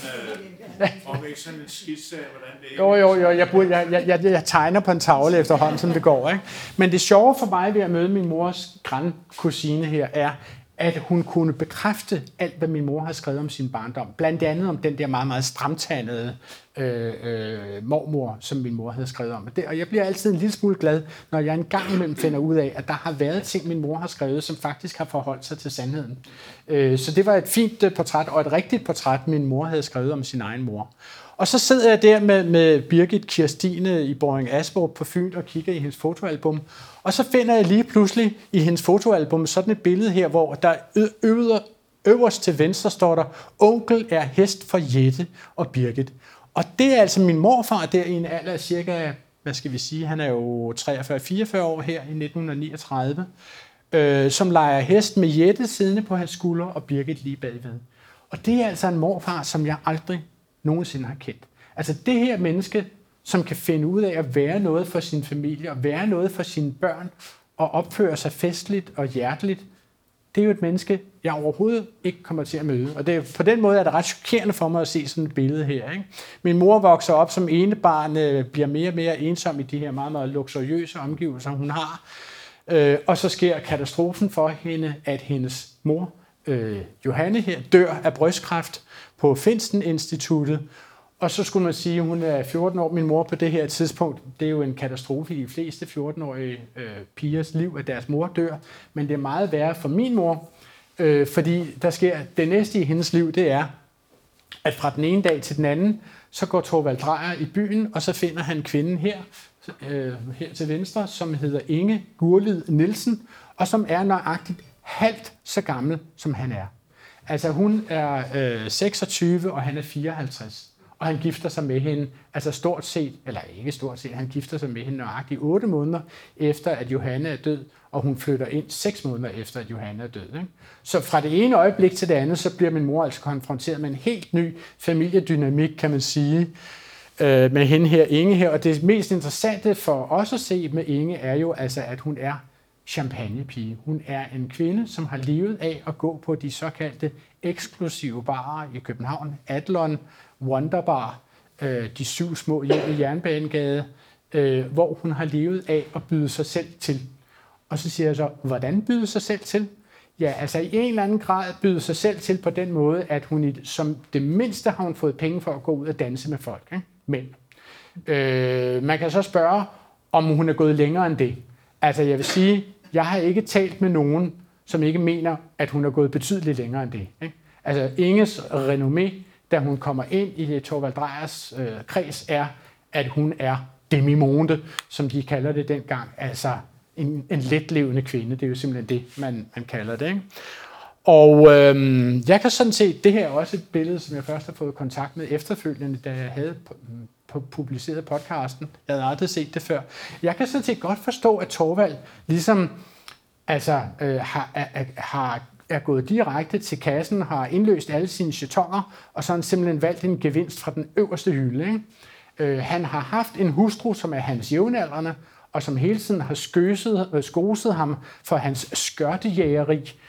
Og ikke sådan en skitse af, hvordan det. Jo, jo, jo. Jeg, burde, jeg, jeg, jeg, jeg tegner på en tavle efterhånden, som det går. Ikke? Men det sjove for mig ved at møde min mors grandkusine her, er, at hun kunne bekræfte alt, hvad min mor har skrevet om sin barndom. Blandt andet om den der meget, meget stramtandede øh, øh, mormor, som min mor havde skrevet om. Og jeg bliver altid en lille smule glad, når jeg en gang imellem finder ud af, at der har været ting, min mor har skrevet, som faktisk har forholdt sig til sandheden. Øh, så det var et fint øh, portræt, og et rigtigt portræt, min mor havde skrevet om sin egen mor. Og så sidder jeg der med, med Birgit Kirstine i Boring Asborg på Fyn og kigger i hendes fotoalbum. Og så finder jeg lige pludselig i hendes fotoalbum sådan et billede her, hvor der øver, øverst til venstre står der, onkel er hest for Jette og Birgit. Og det er altså min morfar der i en alder af cirka, hvad skal vi sige, han er jo 43-44 år her i 1939, øh, som leger hest med Jette siddende på hans skulder og Birgit lige bagved. Og det er altså en morfar, som jeg aldrig nogensinde har kendt. Altså det her menneske, som kan finde ud af at være noget for sin familie, og være noget for sine børn, og opføre sig festligt og hjerteligt, det er jo et menneske, jeg overhovedet ikke kommer til at møde. Og det, er, på den måde er det ret chokerende for mig at se sådan et billede her. Ikke? Min mor vokser op som ene barn, øh, bliver mere og mere ensom i de her meget, meget luksuriøse omgivelser, hun har. Øh, og så sker katastrofen for hende, at hendes mor, øh, Johanne her, dør af brystkræft på Finsten Instituttet, og så skulle man sige, at hun er 14 år. Min mor på det her tidspunkt, det er jo en katastrofe i de fleste 14-årige øh, pigers liv, at deres mor dør. Men det er meget værre for min mor, øh, fordi der sker det næste i hendes liv, det er, at fra den ene dag til den anden, så går Torvald Drejer i byen, og så finder han kvinden her, øh, her til venstre, som hedder Inge Gurlid Nielsen, og som er nøjagtigt halvt så gammel, som han er. Altså hun er øh, 26, og han er 54. Og han gifter sig med hende, altså stort set, eller ikke stort set, han gifter sig med hende nøjagtigt 8 måneder efter, at Johanne er død, og hun flytter ind 6 måneder efter, at Johanne er død. Ikke? Så fra det ene øjeblik til det andet, så bliver min mor altså konfronteret med en helt ny familiedynamik, kan man sige, øh, med hende her, Inge her. Og det mest interessante for os at se med Inge er jo altså, at hun er champagnepige. Hun er en kvinde, som har levet af at gå på de såkaldte eksklusive barer i København. Adlon, Wonderbar, øh, de syv små hjem i Jernbanegade, øh, hvor hun har levet af at byde sig selv til. Og så siger jeg så, hvordan byde sig selv til? Ja, altså i en eller anden grad byde sig selv til på den måde, at hun i, som det mindste har hun fået penge for at gå ud og danse med folk. Ikke? Men øh, man kan så spørge, om hun er gået længere end det. Altså jeg vil sige, jeg har ikke talt med nogen, som ikke mener, at hun er gået betydeligt længere end det. Ikke? Altså Inges renommé, da hun kommer ind i Torvald Drejers øh, kreds, er, at hun er demimonde, som de kalder det dengang. Altså en, en letlevende kvinde. Det er jo simpelthen det, man, man kalder det. Ikke? Og øhm, jeg kan sådan set, det her er også et billede, som jeg først har fået kontakt med efterfølgende, da jeg havde publiceret podcasten. Jeg havde aldrig set det før. Jeg kan sådan set godt forstå, at Torvald ligesom altså, øh, har, er, har, er gået direkte til kassen, har indløst alle sine jetonger, og så har han simpelthen valgt en gevinst fra den øverste hylde. Ikke? Øh, han har haft en hustru, som er hans jævnaldrende, og som hele tiden har skøset, øh, skoset ham for hans skørtejægeri.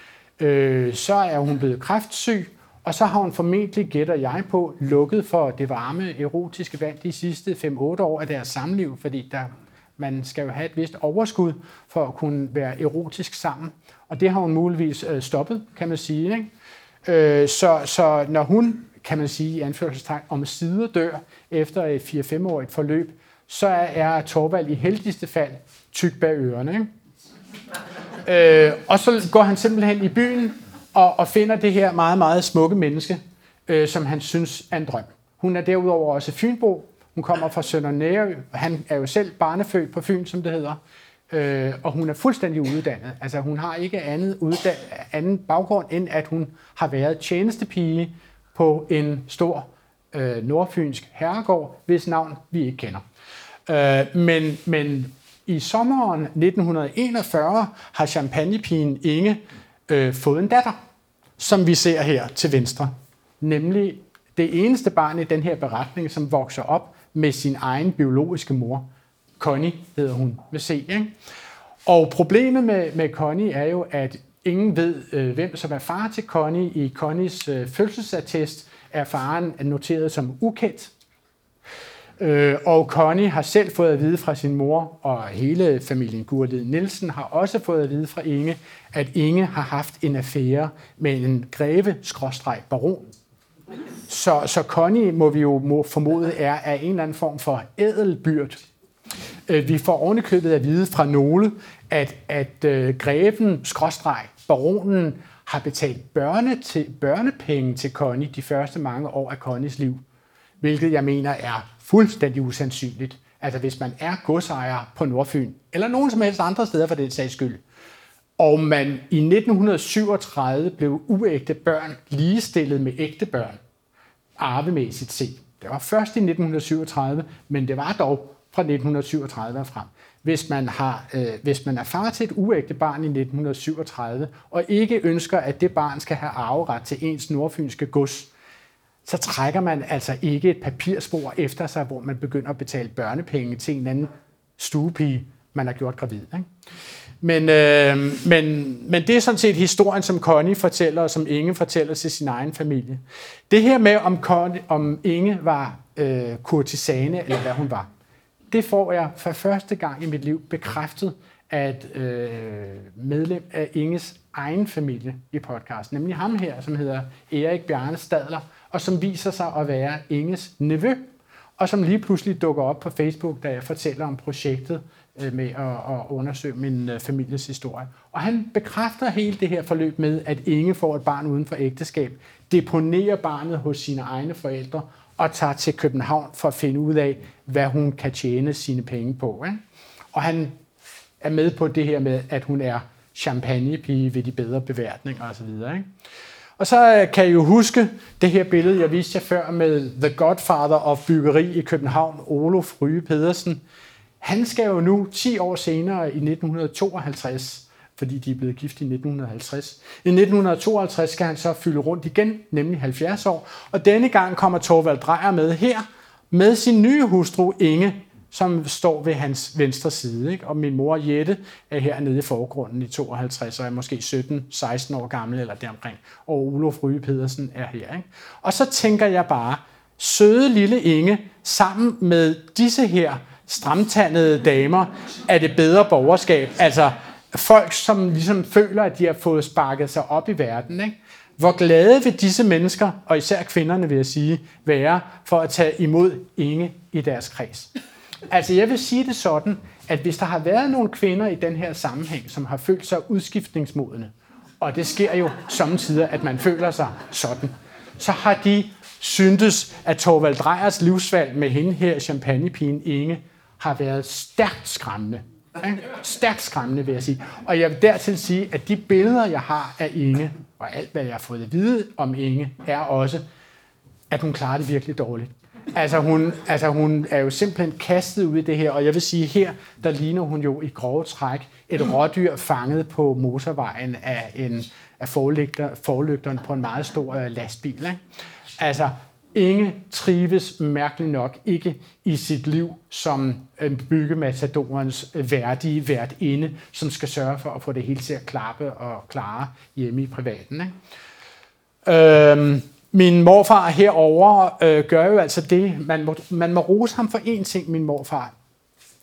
Øh, så er hun blevet kræftsyg, og så har hun formentlig, gætter jeg på, lukket for det varme erotiske vand de sidste 5-8 år af deres samliv, fordi der, man skal jo have et vist overskud for at kunne være erotisk sammen. Og det har hun muligvis øh, stoppet, kan man sige. Ikke? Øh, så, så når hun, kan man sige i anførselstegn, om sider dør efter et 4-5-årigt forløb, så er Torvald i heldigste fald tyk bag ørerne. Ikke? Øh, og så går han simpelthen i byen og, og finder det her meget, meget smukke menneske, øh, som han synes er en drøm. Hun er derudover også Fynbo. Hun kommer fra Sønder Nærø. Han er jo selv barnefødt på Fyn, som det hedder. Øh, og hun er fuldstændig uddannet. Altså hun har ikke andet uddan- anden baggrund, end at hun har været tjenestepige på en stor øh, nordfynsk herregård, hvis navn vi ikke kender. Øh, men, men i sommeren 1941 har champagnepigen Inge øh, fået en datter som vi ser her til venstre. Nemlig det eneste barn i den her beretning, som vokser op med sin egen biologiske mor. Connie hedder hun med C. Ikke? Og problemet med, med Connie er jo, at ingen ved, øh, hvem som er far til Connie. I Connies øh, fødselsattest er faren noteret som ukendt. Øh, og Connie har selv fået at vide fra sin mor, og hele familien Gurlid Nielsen har også fået at vide fra Inge, at Inge har haft en affære med en greve-baron. Så, så Connie, må vi jo må formode, er af en eller anden form for ædelbyrd. Øh, vi får ovenikøbet at vide fra nogle, at, at øh, greven, skråstreg, baronen, har betalt børne til, børnepenge til Connie de første mange år af Connies liv. Hvilket jeg mener er fuldstændig usandsynligt. Altså hvis man er godsejer på Nordfyn, eller nogen som helst andre steder for den sags skyld, og man i 1937 blev uægte børn ligestillet med ægte børn, arvemæssigt set. Det var først i 1937, men det var dog fra 1937 og frem. Hvis man, har, øh, hvis man er far til et uægte barn i 1937, og ikke ønsker, at det barn skal have arveret til ens nordfynske gods, så trækker man altså ikke et papirspor efter sig, hvor man begynder at betale børnepenge til en anden stuepige, man har gjort gravid. Ikke? Men, øh, men, men det er sådan set historien, som Connie fortæller, og som Inge fortæller til sin egen familie. Det her med, om, Connie, om Inge var øh, kurtisane, eller hvad hun var, det får jeg for første gang i mit liv bekræftet af et øh, medlem af Inges egen familie i podcasten, nemlig ham her, som hedder Erik Bjarne Stadler, og som viser sig at være Inges nevø, og som lige pludselig dukker op på Facebook, da jeg fortæller om projektet øh, med at, at undersøge min øh, families historie. Og han bekræfter hele det her forløb med, at Inge får et barn uden for ægteskab, deponerer barnet hos sine egne forældre og tager til København for at finde ud af, hvad hun kan tjene sine penge på. Ikke? Og han er med på det her med, at hun er champagnepige ved de bedre beværtninger osv. Ikke? Og så øh, kan I jo huske det her billede, jeg viste jer før med The Godfather of byggeri i København, Olof Ryge Pedersen. Han skal jo nu 10 år senere i 1952 fordi de er blevet gift i 1950. I 1952 skal han så fylde rundt igen, nemlig 70 år, og denne gang kommer Torvald Drejer med her, med sin nye hustru Inge, som står ved hans venstre side. Ikke? Og min mor Jette er hernede i forgrunden i 52, og er måske 17-16 år gammel eller deromkring. Og Olof Ryge Pedersen er her. Ikke? Og så tænker jeg bare, søde lille Inge, sammen med disse her stramtandede damer, er det bedre borgerskab. Altså folk, som ligesom føler, at de har fået sparket sig op i verden. Ikke? Hvor glade vil disse mennesker, og især kvinderne vil jeg sige, være for at tage imod Inge i deres kreds? Altså jeg vil sige det sådan, at hvis der har været nogle kvinder i den her sammenhæng, som har følt sig udskiftningsmodende, og det sker jo samtidig, at man føler sig sådan, så har de syntes, at Torvald Drejers livsvalg med hende her, champagnepigen Inge, har været stærkt skræmmende. Stærkt skræmmende, vil jeg sige. Og jeg vil dertil sige, at de billeder, jeg har af Inge, og alt, hvad jeg har fået at vide om Inge, er også, at hun klarer det virkelig dårligt. Altså hun, altså hun er jo simpelthen kastet ud i det her, og jeg vil sige, her der ligner hun jo i grove træk et rådyr fanget på motorvejen af, en, af forlygter, forlygteren på en meget stor øh, lastbil. Ikke? Altså, Inge trives mærkeligt nok ikke i sit liv som øh, byggematadorens øh, værdige værtinde, som skal sørge for at få det hele til at klappe og klare hjemme i privaten. Ikke? Øhm, min morfar herover øh, gør jo altså det, man må, man må rose ham for én ting, min morfar,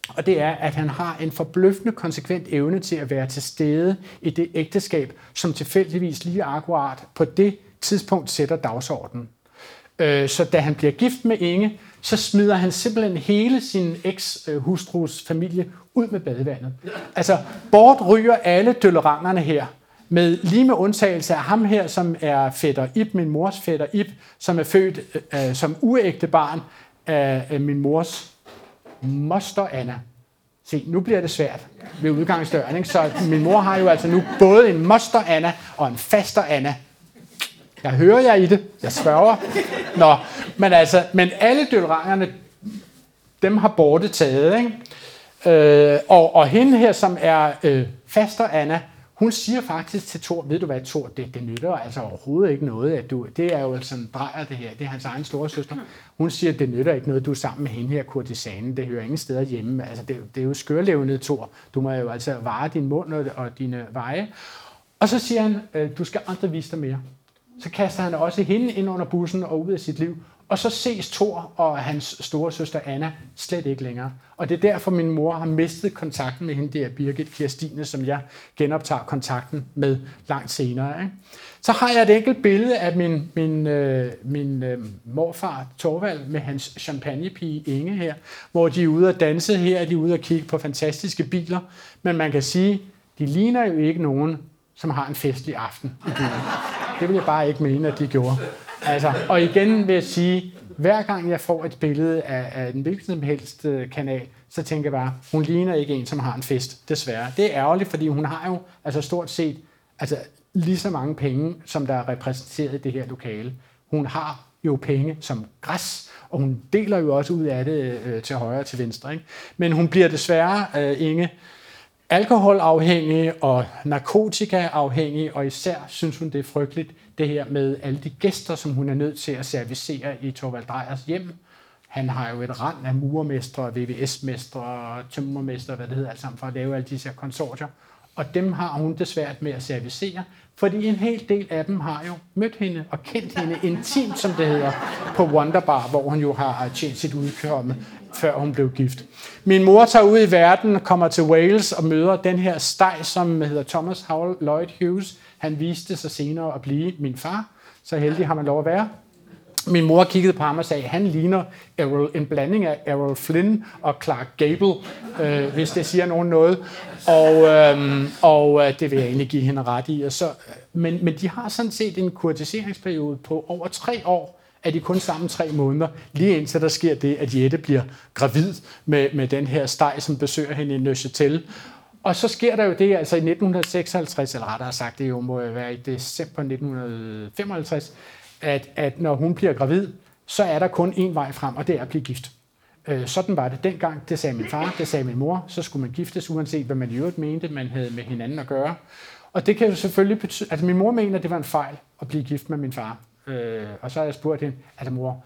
og det er, at han har en forbløffende konsekvent evne til at være til stede i det ægteskab, som tilfældigvis lige akkurat på det tidspunkt sætter dagsordenen. Øh, så da han bliver gift med Inge, så smider han simpelthen hele sin eks-hustrus familie ud med badevandet. Altså, bort ryger alle døllerangerne her med lige med undtagelse af ham her, som er fætter Ib, min mors fætter Ib, som er født øh, øh, som uægte barn af, af min mors moster Anna. Se, nu bliver det svært ved udgangsdøren. Ikke? Så min mor har jo altså nu både en moster Anna og en faster Anna. Jeg hører jer i det. Jeg sværger. Nå, men altså, men alle dølrangerne, dem har borte taget, ikke? Øh, og, og hende her, som er øh, faster Anna, hun siger faktisk til Thor, ved du hvad Thor, det, det nytter altså overhovedet ikke noget, at du, det er jo altså en drejer det her, det er hans egen store søster. Hun siger, det nytter ikke noget, du er sammen med hende her, kurtisanen, det hører ingen steder hjemme. Altså det, det er jo skørlevende, Thor, du må jo altså vare din mund og, og dine veje. Og så siger han, øh, du skal aldrig vise dig mere. Så kaster han også hende ind under bussen og ud af sit liv. Og så ses Thor og hans store søster Anna slet ikke længere. Og det er derfor, min mor har mistet kontakten med hende der, Birgit Kirstine, som jeg genoptager kontakten med langt senere. Ikke? Så har jeg et enkelt billede af min, min, øh, min øh, morfar Torvald med hans champagnepige Inge her, hvor de er ude og danse her, de er ude og kigge på fantastiske biler. Men man kan sige, de ligner jo ikke nogen, som har en festlig aften i byen. Det vil jeg bare ikke mene, at de gjorde. Altså, og igen vil jeg sige, hver gang jeg får et billede af, af en hvilken som helst øh, kanal, så tænker jeg bare, hun ligner ikke en, som har en fest, desværre. Det er ærgerligt, fordi hun har jo altså stort set altså, lige så mange penge, som der er repræsenteret i det her lokale. Hun har jo penge som græs, og hun deler jo også ud af det øh, til højre og til venstre. Ikke? Men hun bliver desværre, øh, Inge, alkoholafhængig og narkotikaafhængig, og især synes hun, det er frygteligt, det her med alle de gæster, som hun er nødt til at servicere i Torvald Drejers hjem. Han har jo et rand af murmestre, VVS-mestre, tømmermestre, hvad det hedder alt sammen, for at lave alle disse her konsortier. Og dem har hun det svært med at servicere, fordi en hel del af dem har jo mødt hende og kendt hende intimt, som det hedder, på Wonderbar, hvor hun jo har tjent sit udkomme, før hun blev gift. Min mor tager ud i verden, kommer til Wales og møder den her steg, som hedder Thomas Howell Lloyd Hughes. Han viste sig senere at blive min far. Så heldig har man lov at være. Min mor kiggede på ham og sagde, at han ligner Errol, en blanding af Errol Flynn og Clark Gable, øh, hvis det siger nogen noget. Og, øh, og øh, det vil jeg egentlig give hende ret i. Og så, øh, men, men de har sådan set en kurtiseringsperiode på over tre år, er de kun sammen tre måneder, lige indtil der sker det, at Jette bliver gravid med, med den her steg, som besøger hende i Neuchâtel. Og så sker der jo det, altså i 1956, eller rettere sagt, det jo må være i december 1955, at, at når hun bliver gravid, så er der kun én vej frem, og det er at blive gift. Øh, sådan var det dengang. Det sagde min far, det sagde min mor. Så skulle man giftes, uanset hvad man i øvrigt mente, man havde med hinanden at gøre. Og det kan jo selvfølgelig betyde... Altså min mor mener, at det var en fejl at blive gift med min far. Øh, og så har jeg spurgt hende, altså mor,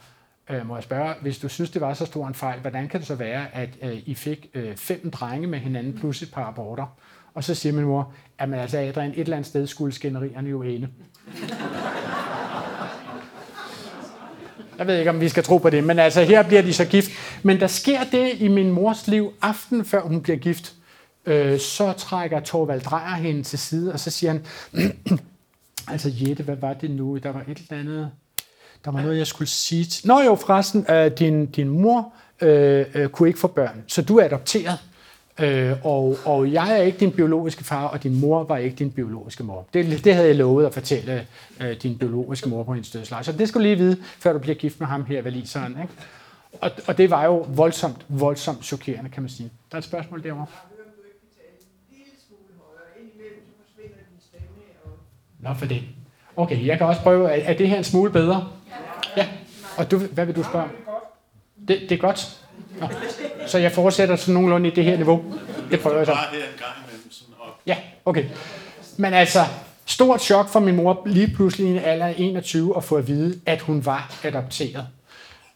øh, må jeg spørge, hvis du synes, det var så stor en fejl, hvordan kan det så være, at øh, I fik øh, fem drenge med hinanden plus et par aborter? Og så siger min mor, at man altså Adrian, et eller andet sted skulle skænderierne jo ende. Jeg ved ikke, om vi skal tro på det, men altså her bliver de så gift. Men der sker det i min mors liv, aften før hun bliver gift. Øh, så trækker Torvald Drejer hende til side, og så siger han, <clears throat> altså Jette, hvad var det nu? Der var et eller andet, der var noget, jeg skulle sige. Nå jo, forresten, øh, din, din mor øh, øh, kunne ikke få børn, så du er adopteret. Øh, og, og jeg er ikke din biologiske far, og din mor var ikke din biologiske mor. Det, det havde jeg lovet at fortælle øh, din biologiske mor på hendes dødslejr. Så det skal du lige vide, før du bliver gift med ham her, valiseren. Ikke? Og, og det var jo voldsomt, voldsomt chokerende, kan man sige. Der er et spørgsmål derovre. Nå, for det. Okay, jeg kan også prøve. Er, er det her en smule bedre? Ja. Og du, hvad vil du spørge? Det, det er godt. Nå. Så jeg fortsætter sådan nogenlunde i det her niveau. Det prøver jeg så. Ja, okay. Men altså, stort chok for min mor lige pludselig i en alder af 21 at få at vide, at hun var adopteret.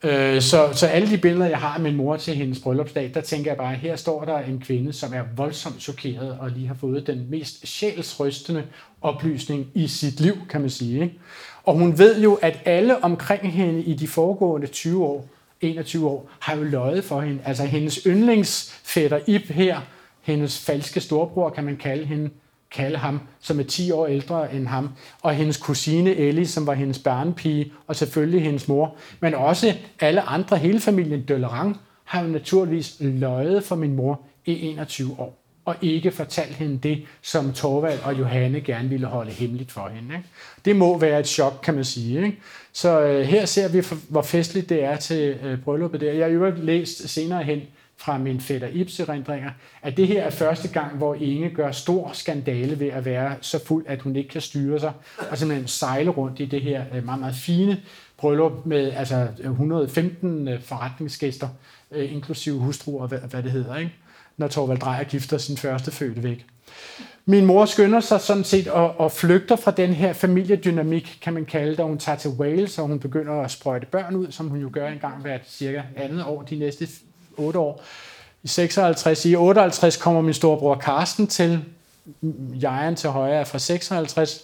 Øh, så, så alle de billeder, jeg har af min mor til hendes bryllupsdag, der tænker jeg bare, her står der en kvinde, som er voldsomt chokeret og lige har fået den mest sjælsrystende oplysning i sit liv, kan man sige. Ikke? Og hun ved jo, at alle omkring hende i de foregående 20 år, 21 år, har jo løjet for hende. Altså hendes yndlingsfætter Ip her, hendes falske storbror, kan man kalde hende, kalde ham, som er 10 år ældre end ham, og hendes kusine Ellie, som var hendes børnepige, og selvfølgelig hendes mor, men også alle andre, hele familien Døllerang, har jo naturligvis løjet for min mor i 21 år, og ikke fortalt hende det, som Torvald og Johanne gerne ville holde hemmeligt for hende. Ikke? Det må være et chok, kan man sige. Ikke? Så øh, her ser vi, hvor festligt det er til øh, brylluppet der. Jeg har jo læst senere hen, fra min fætter Ibs erindringer, at det her er første gang, hvor Inge gør stor skandale ved at være så fuld, at hun ikke kan styre sig, og simpelthen sejle rundt i det her øh, meget, meget fine bryllup med altså 115 øh, forretningsgæster, øh, inklusive hustruer, hvad, hvad det hedder, ikke? Når Torvald Drejer gifter sin første fødte væk. Min mor skynder sig sådan set og, og flygter fra den her familiedynamik, kan man kalde det, hun tager til Wales, og hun begynder at sprøjte børn ud, som hun jo gør en gang hvert cirka andet år de næste 8 år. I 56, i 58 kommer min storebror Karsten til. jegeren til højre er fra 56.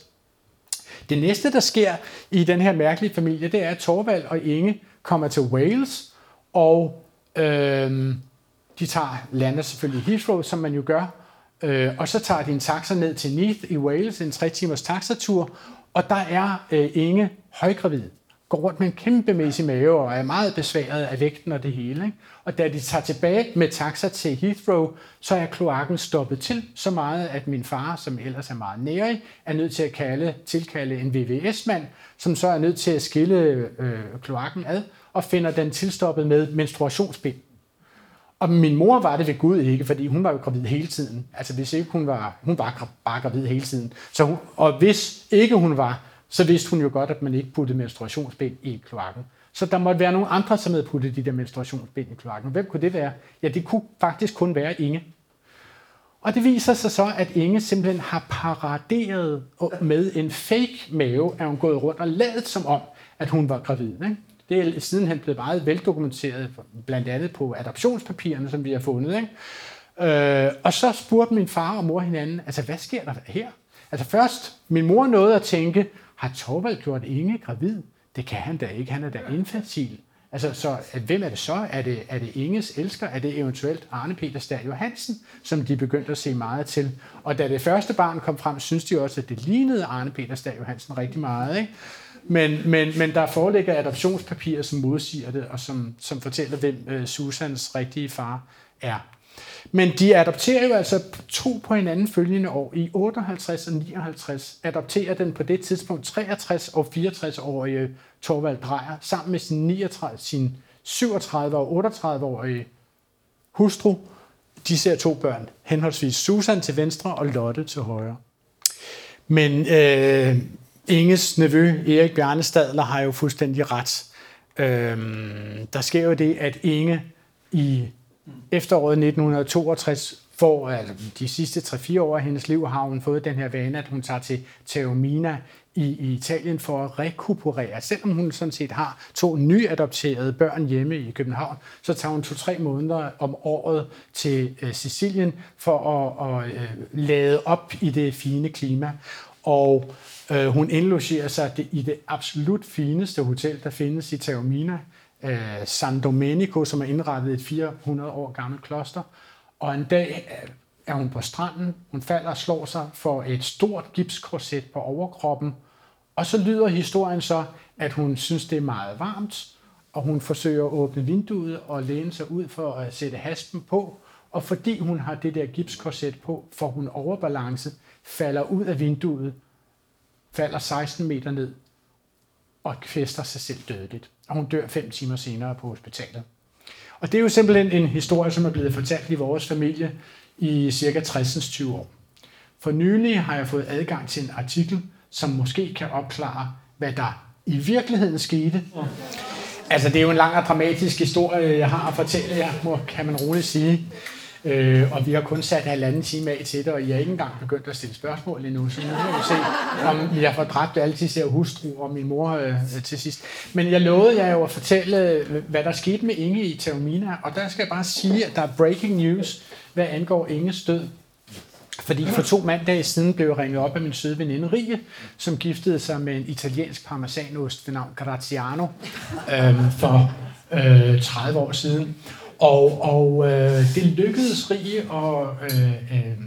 Det næste, der sker i den her mærkelige familie, det er, at Torvald og Inge kommer til Wales, og øh, de tager, lander selvfølgelig Heathrow, som man jo gør, øh, og så tager de en taxa ned til Neath i Wales, en tre timers taxatur, og der er øh, Inge højgravid går rundt med en kæmpemæssig mave og er meget besværet af vægten og det hele. Ikke? Og da de tager tilbage med taxa til Heathrow, så er kloakken stoppet til så meget, at min far, som ellers er meget nærig, er nødt til at kalde, tilkalde en VVS-mand, som så er nødt til at skille øh, kloakken ad og finder den tilstoppet med menstruationsbind. Og min mor var det ved Gud ikke, fordi hun var jo gravid hele tiden. Altså hvis ikke hun var, hun var bare gravid hele tiden. Så hun, og hvis ikke hun var, så vidste hun jo godt, at man ikke puttede menstruationsbind i kloakken. Så der måtte være nogle andre, som havde puttet de der menstruationsbind i kloakken. Hvem kunne det være? Ja, det kunne faktisk kun være Inge. Og det viser sig så, at Inge simpelthen har paraderet med en fake mave, at hun gået rundt og lavet som om, at hun var gravid. Ikke? Det er sidenhen blevet meget veldokumenteret, blandt andet på adoptionspapirerne, som vi har fundet. Ikke? Øh, og så spurgte min far og mor hinanden, altså hvad sker der her? Altså først, min mor nåede at tænke, har Torvald gjort Inge gravid? Det kan han da ikke, han er da infantil. Altså, så at, hvem er det så? Er det, er det Inges elsker? Er det eventuelt Arne Peter Stær Johansen, som de begyndte at se meget til? Og da det første barn kom frem, synes de også, at det lignede Arne Peter Stær Johansen rigtig meget. Ikke? Men, men, men der foreligger adoptionspapirer, som modsiger det, og som, som fortæller, hvem øh, Susans rigtige far er. Men de adopterer jo altså to på hinanden følgende år. I 58 og 59 adopterer den på det tidspunkt 63 og 64-årige Torvald Drejer sammen med sin, 39, sin 37 og 38-årige hustru. de ser to børn, henholdsvis Susan til venstre og Lotte til højre. Men øh, Inges nevø, Erik Bjarnestadler, har jo fuldstændig ret. Øhm, der sker jo det, at Inge i efteråret 1962 får, altså de sidste 3-4 år af hendes liv, har hun fået den her vane, at hun tager til Taormina i, i Italien for at rekuperere. Selvom hun sådan set har to nyadopterede børn hjemme i København, så tager hun to-tre måneder om året til øh, Sicilien for at, at øh, lade op i det fine klima. Og øh, hun indlogerer sig det, i det absolut fineste hotel, der findes i Taormina, øh, San Domenico, som er indrettet et 400 år gammelt kloster. Og en dag øh, er hun på stranden, hun falder og slår sig for et stort gipskorset på overkroppen, og så lyder historien så, at hun synes, det er meget varmt, og hun forsøger at åbne vinduet og læne sig ud for at sætte haspen på, og fordi hun har det der gipskorset på, får hun overbalance, falder ud af vinduet, falder 16 meter ned og kvæster sig selv dødeligt. Og hun dør fem timer senere på hospitalet. Og det er jo simpelthen en historie, som er blevet fortalt i vores familie i cirka 60-20 år. For nylig har jeg fået adgang til en artikel, som måske kan opklare, hvad der i virkeligheden skete. Altså, det er jo en lang og dramatisk historie, jeg har at fortælle jer, kan man roligt sige. Øh, og vi har kun sat halvanden time af til det, og I har ikke engang begyndt at stille spørgsmål endnu, så nu må vi se, om jeg får dræbt alle de ser hustru og min mor øh, til sidst. Men jeg lovede jer jo at fortælle, hvad der skete med Inge i Taormina, og der skal jeg bare sige, at der er breaking news, hvad angår Inges død. Fordi for to mandage siden blev jeg ringet op af min søde veninde Rie, som giftede sig med en italiensk parmesanost ved navn Graziano øh, for øh, 30 år siden. Og, og øh, det lykkedes Rie at øh, øh,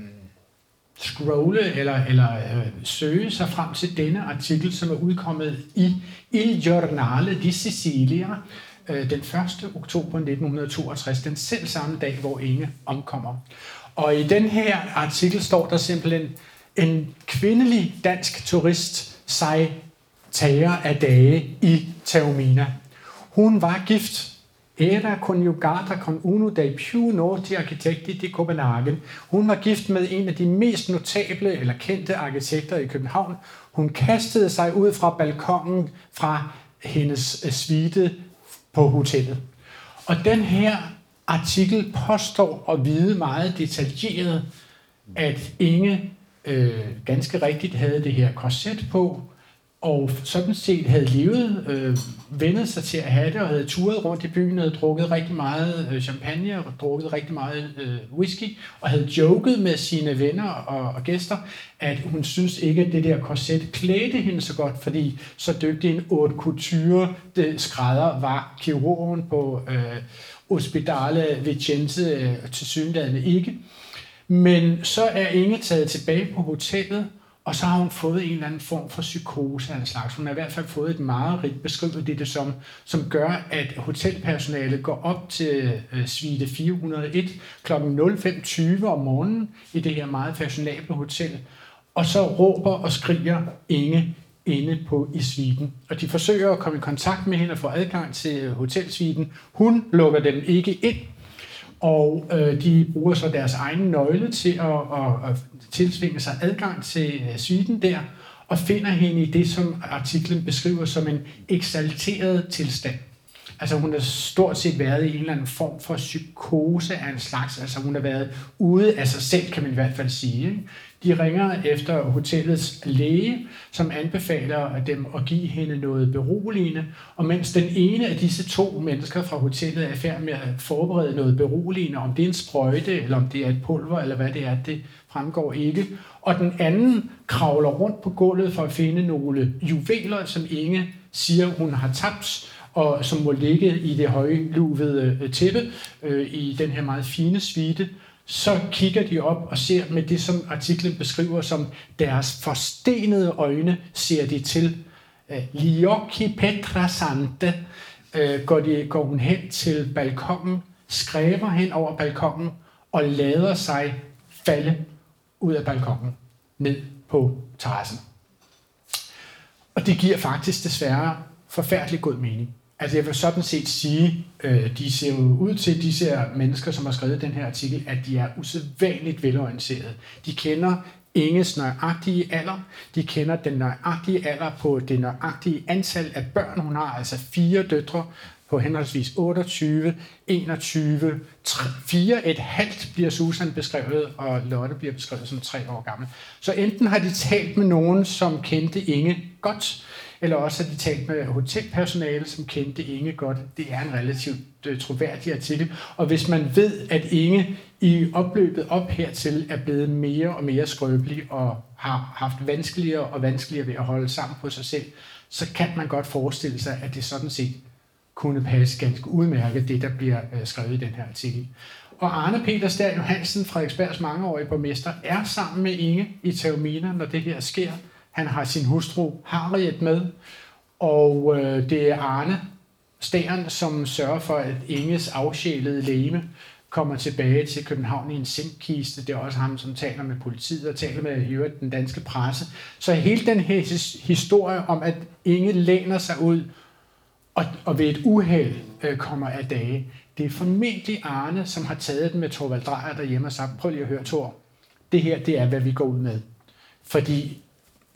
scrolle eller, eller øh, søge sig frem til denne artikel, som er udkommet i Il Giornale di Sicilia øh, den 1. oktober 1962, den selv samme dag, hvor Inge omkommer. Og i den her artikel står der simpelthen, en kvindelig dansk turist sig tager af dage i Taormina. Hun var gift era Conjugata con uno dei più noti arkitekti di Copenhagen. Hun var gift med en af de mest notable eller kendte arkitekter i København. Hun kastede sig ud fra balkongen fra hendes øh, svite på hotellet. Og den her artikel påstår at vide meget detaljeret, at Inge øh, ganske rigtigt havde det her korset på, og sådan set havde levet, øh, vendet sig til at have det, og havde turet rundt i byen, og havde drukket rigtig meget øh, champagne, og drukket rigtig meget øh, whisky, og havde joket med sine venner og, og gæster, at hun synes ikke, at det der korset klædte hende så godt, fordi så dygtig en haute couture det skrædder var kirurgen på øh, Hospitale Vicenze øh, til synligheden ikke. Men så er Inge taget tilbage på hotellet, og så har hun fået en eller anden form for psykose af en slags. Hun har i hvert fald fået et meget rigt beskrevet det, det som, som gør, at hotelpersonalet går op til øh, suite 401 kl. 05.20 om morgenen i det her meget fashionable hotel, og så råber og skriger Inge inde på i sviten. Og de forsøger at komme i kontakt med hende og få adgang til hotelsviten. Hun lukker dem ikke ind, og øh, de bruger så deres egen nøgle til at, at, at tilsvinge sig adgang til øh, der, og finder hende i det, som artiklen beskriver som en eksalteret tilstand. Altså hun har stort set været i en eller anden form for psykose af en slags. Altså hun har været ude af sig selv, kan man i hvert fald sige. De ringer efter hotellets læge, som anbefaler dem at give hende noget beroligende. Og mens den ene af disse to mennesker fra hotellet er i færd med at forberede noget beroligende, om det er en sprøjte, eller om det er et pulver, eller hvad det er, det fremgår ikke. Og den anden kravler rundt på gulvet for at finde nogle juveler, som Inge siger, hun har tabt, og som må ligge i det høje luvede øh, tæppe øh, i den her meget fine svite så kigger de op og ser med det, som artiklen beskriver som deres forstenede øjne, ser de til. Øh, Liocchi Petra Sante øh, går, de, går hun hen til balkongen, skræber hen over balkongen og lader sig falde ud af balkongen ned på terrassen. Og det giver faktisk desværre forfærdelig god mening. Altså jeg vil sådan set sige, øh, de ser jo ud til, de ser mennesker, som har skrevet den her artikel, at de er usædvanligt velorienterede. De kender Inges nøjagtige alder. De kender den nøjagtige alder på det nøjagtige antal af børn, hun har, altså fire døtre på henholdsvis 28, 21, 3, 4, et halvt bliver Susan beskrevet, og Lotte bliver beskrevet som tre år gammel. Så enten har de talt med nogen, som kendte Inge godt, eller også har de talt med hotelpersonale, som kendte Inge godt. Det er en relativt øh, troværdig artikel. Og hvis man ved, at Inge i opløbet op hertil er blevet mere og mere skrøbelig og har haft vanskeligere og vanskeligere ved at holde sammen på sig selv, så kan man godt forestille sig, at det sådan set kunne passe ganske udmærket, det der bliver øh, skrevet i den her artikel. Og Arne Peter Stær Johansen, Frederiksbergs mangeårige borgmester, er sammen med Inge i Taumina, når det her sker. Han har sin hustru Harriet med, og øh, det er Arne Stæren, som sørger for, at Inges afsjælede læme kommer tilbage til København i en sinkkiste. Det er også ham, som taler med politiet og taler med øvrigt den danske presse. Så hele den her historie om, at Inge læner sig ud og, og ved et uheld øh, kommer af dage, det er formentlig Arne, som har taget den med Torvald Drejer derhjemme og sagt, prøv lige at høre, Thor, det her, det er, hvad vi går ud med. Fordi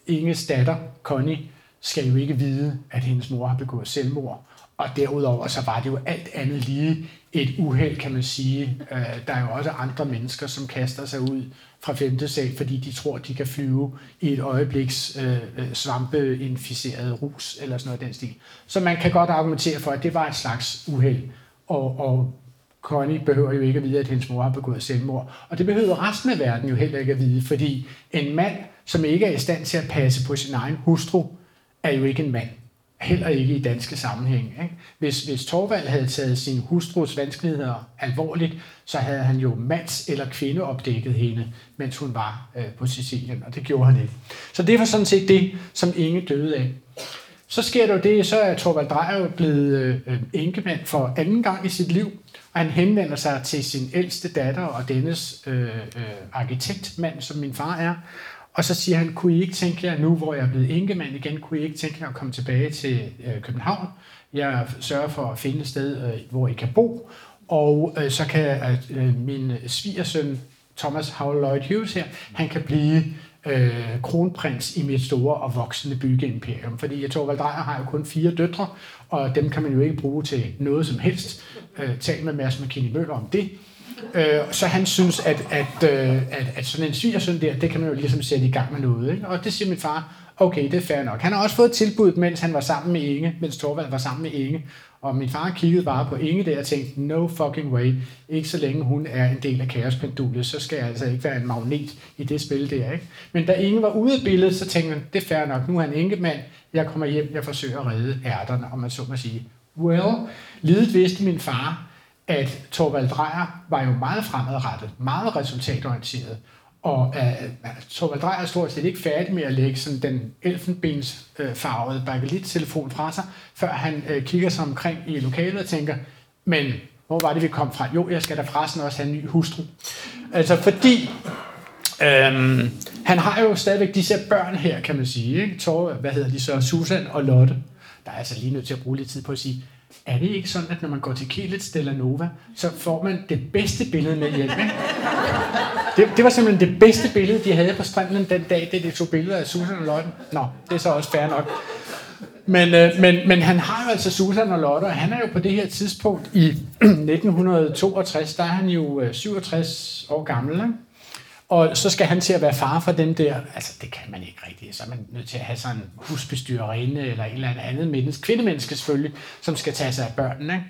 Inges datter, Connie, skal jo ikke vide, at hendes mor har begået selvmord. Og derudover så var det jo alt andet lige et uheld, kan man sige. Øh, der er jo også andre mennesker, som kaster sig ud fra femte sal, fordi de tror, de kan flyve i et øjebliks øh, øh svampeinficeret rus, eller sådan noget af den stil. Så man kan godt argumentere for, at det var et slags uheld. Og, og Connie behøver jo ikke at vide, at hendes mor har begået selvmord. Og det behøver resten af verden jo heller ikke at vide, fordi en mand, som ikke er i stand til at passe på sin egen hustru, er jo ikke en mand. Heller ikke i danske sammenhæng. Ikke? Hvis, hvis Torvald havde taget sin hustrus vanskeligheder alvorligt, så havde han jo mands- eller kvindeopdækket hende, mens hun var øh, på Sicilien, og det gjorde han ikke. Så det var sådan set det, som Inge døde af. Så sker der jo det, så er Torvald Drejer blevet øh, øh, enkemand for anden gang i sit liv, og han henvender sig til sin ældste datter og dennes øh, øh, arkitektmand, som min far er, og så siger han, kunne I ikke tænke jer, nu hvor jeg er blevet enkemand igen, kunne I ikke tænke jer at komme tilbage til øh, København? Jeg sørger for at finde et sted, øh, hvor I kan bo, og øh, så kan øh, min svigersøn Thomas Howell Lloyd Hughes her, han kan blive øh, kronprins i mit store og voksende byggeimperium. Fordi jeg tror, Drejer har jo kun fire døtre, og dem kan man jo ikke bruge til noget som helst. Øh, tal med Mads McKinney Møller om det. Øh, så han synes, at, at, øh, at, at sådan en svigersøn der, det kan man jo ligesom sætte i gang med noget. Ikke? Og det siger min far, okay, det er fair nok. Han har også fået tilbud, mens han var sammen med Inge, mens Torvald var sammen med Inge. Og min far kiggede bare på Inge der og tænkte, no fucking way. Ikke så længe hun er en del af kaospendulet, så skal jeg altså ikke være en magnet i det spil der. Ikke? Men da Inge var ude af billedet, så tænkte han, det er fair nok. Nu er han enkemand. Jeg kommer hjem, jeg forsøger at redde ærterne, om man så må sige. Well, lidet vidste min far, at Torvald Drejer var jo meget fremadrettet, meget resultatorienteret. Og øh, altså, uh, Torvald Drejer er stort set ikke færdig med at lægge sådan den elfenbensfarvede uh, bakelit-telefon fra sig, før han uh, kigger sig omkring i lokalet og tænker, men hvor var det, vi kom fra? Jo, jeg skal da forresten også have en ny hustru. Altså fordi, øhm, han har jo stadigvæk disse børn her, kan man sige. Ikke? Tor, hvad hedder de så? Susan og Lotte. Der er altså lige nødt til at bruge lidt tid på at sige, er det ikke sådan, at når man går til Kielitz Stella Nova, så får man det bedste billede med hjem? Ikke? Det, det var simpelthen det bedste billede, de havde på stranden den dag, det de tog billeder af Susan og Lotte. Nå, det er så også fair nok. Men, øh, men, men han har jo altså Susan og Lotte, og han er jo på det her tidspunkt i <clears throat> 1962, der er han jo øh, 67 år gammel. Ikke? Og så skal han til at være far for dem der. Altså, det kan man ikke rigtigt. Så er man nødt til at have sådan en husbestyrerinde eller en eller anden menneske, kvindemenneske selvfølgelig, som skal tage sig af børnene.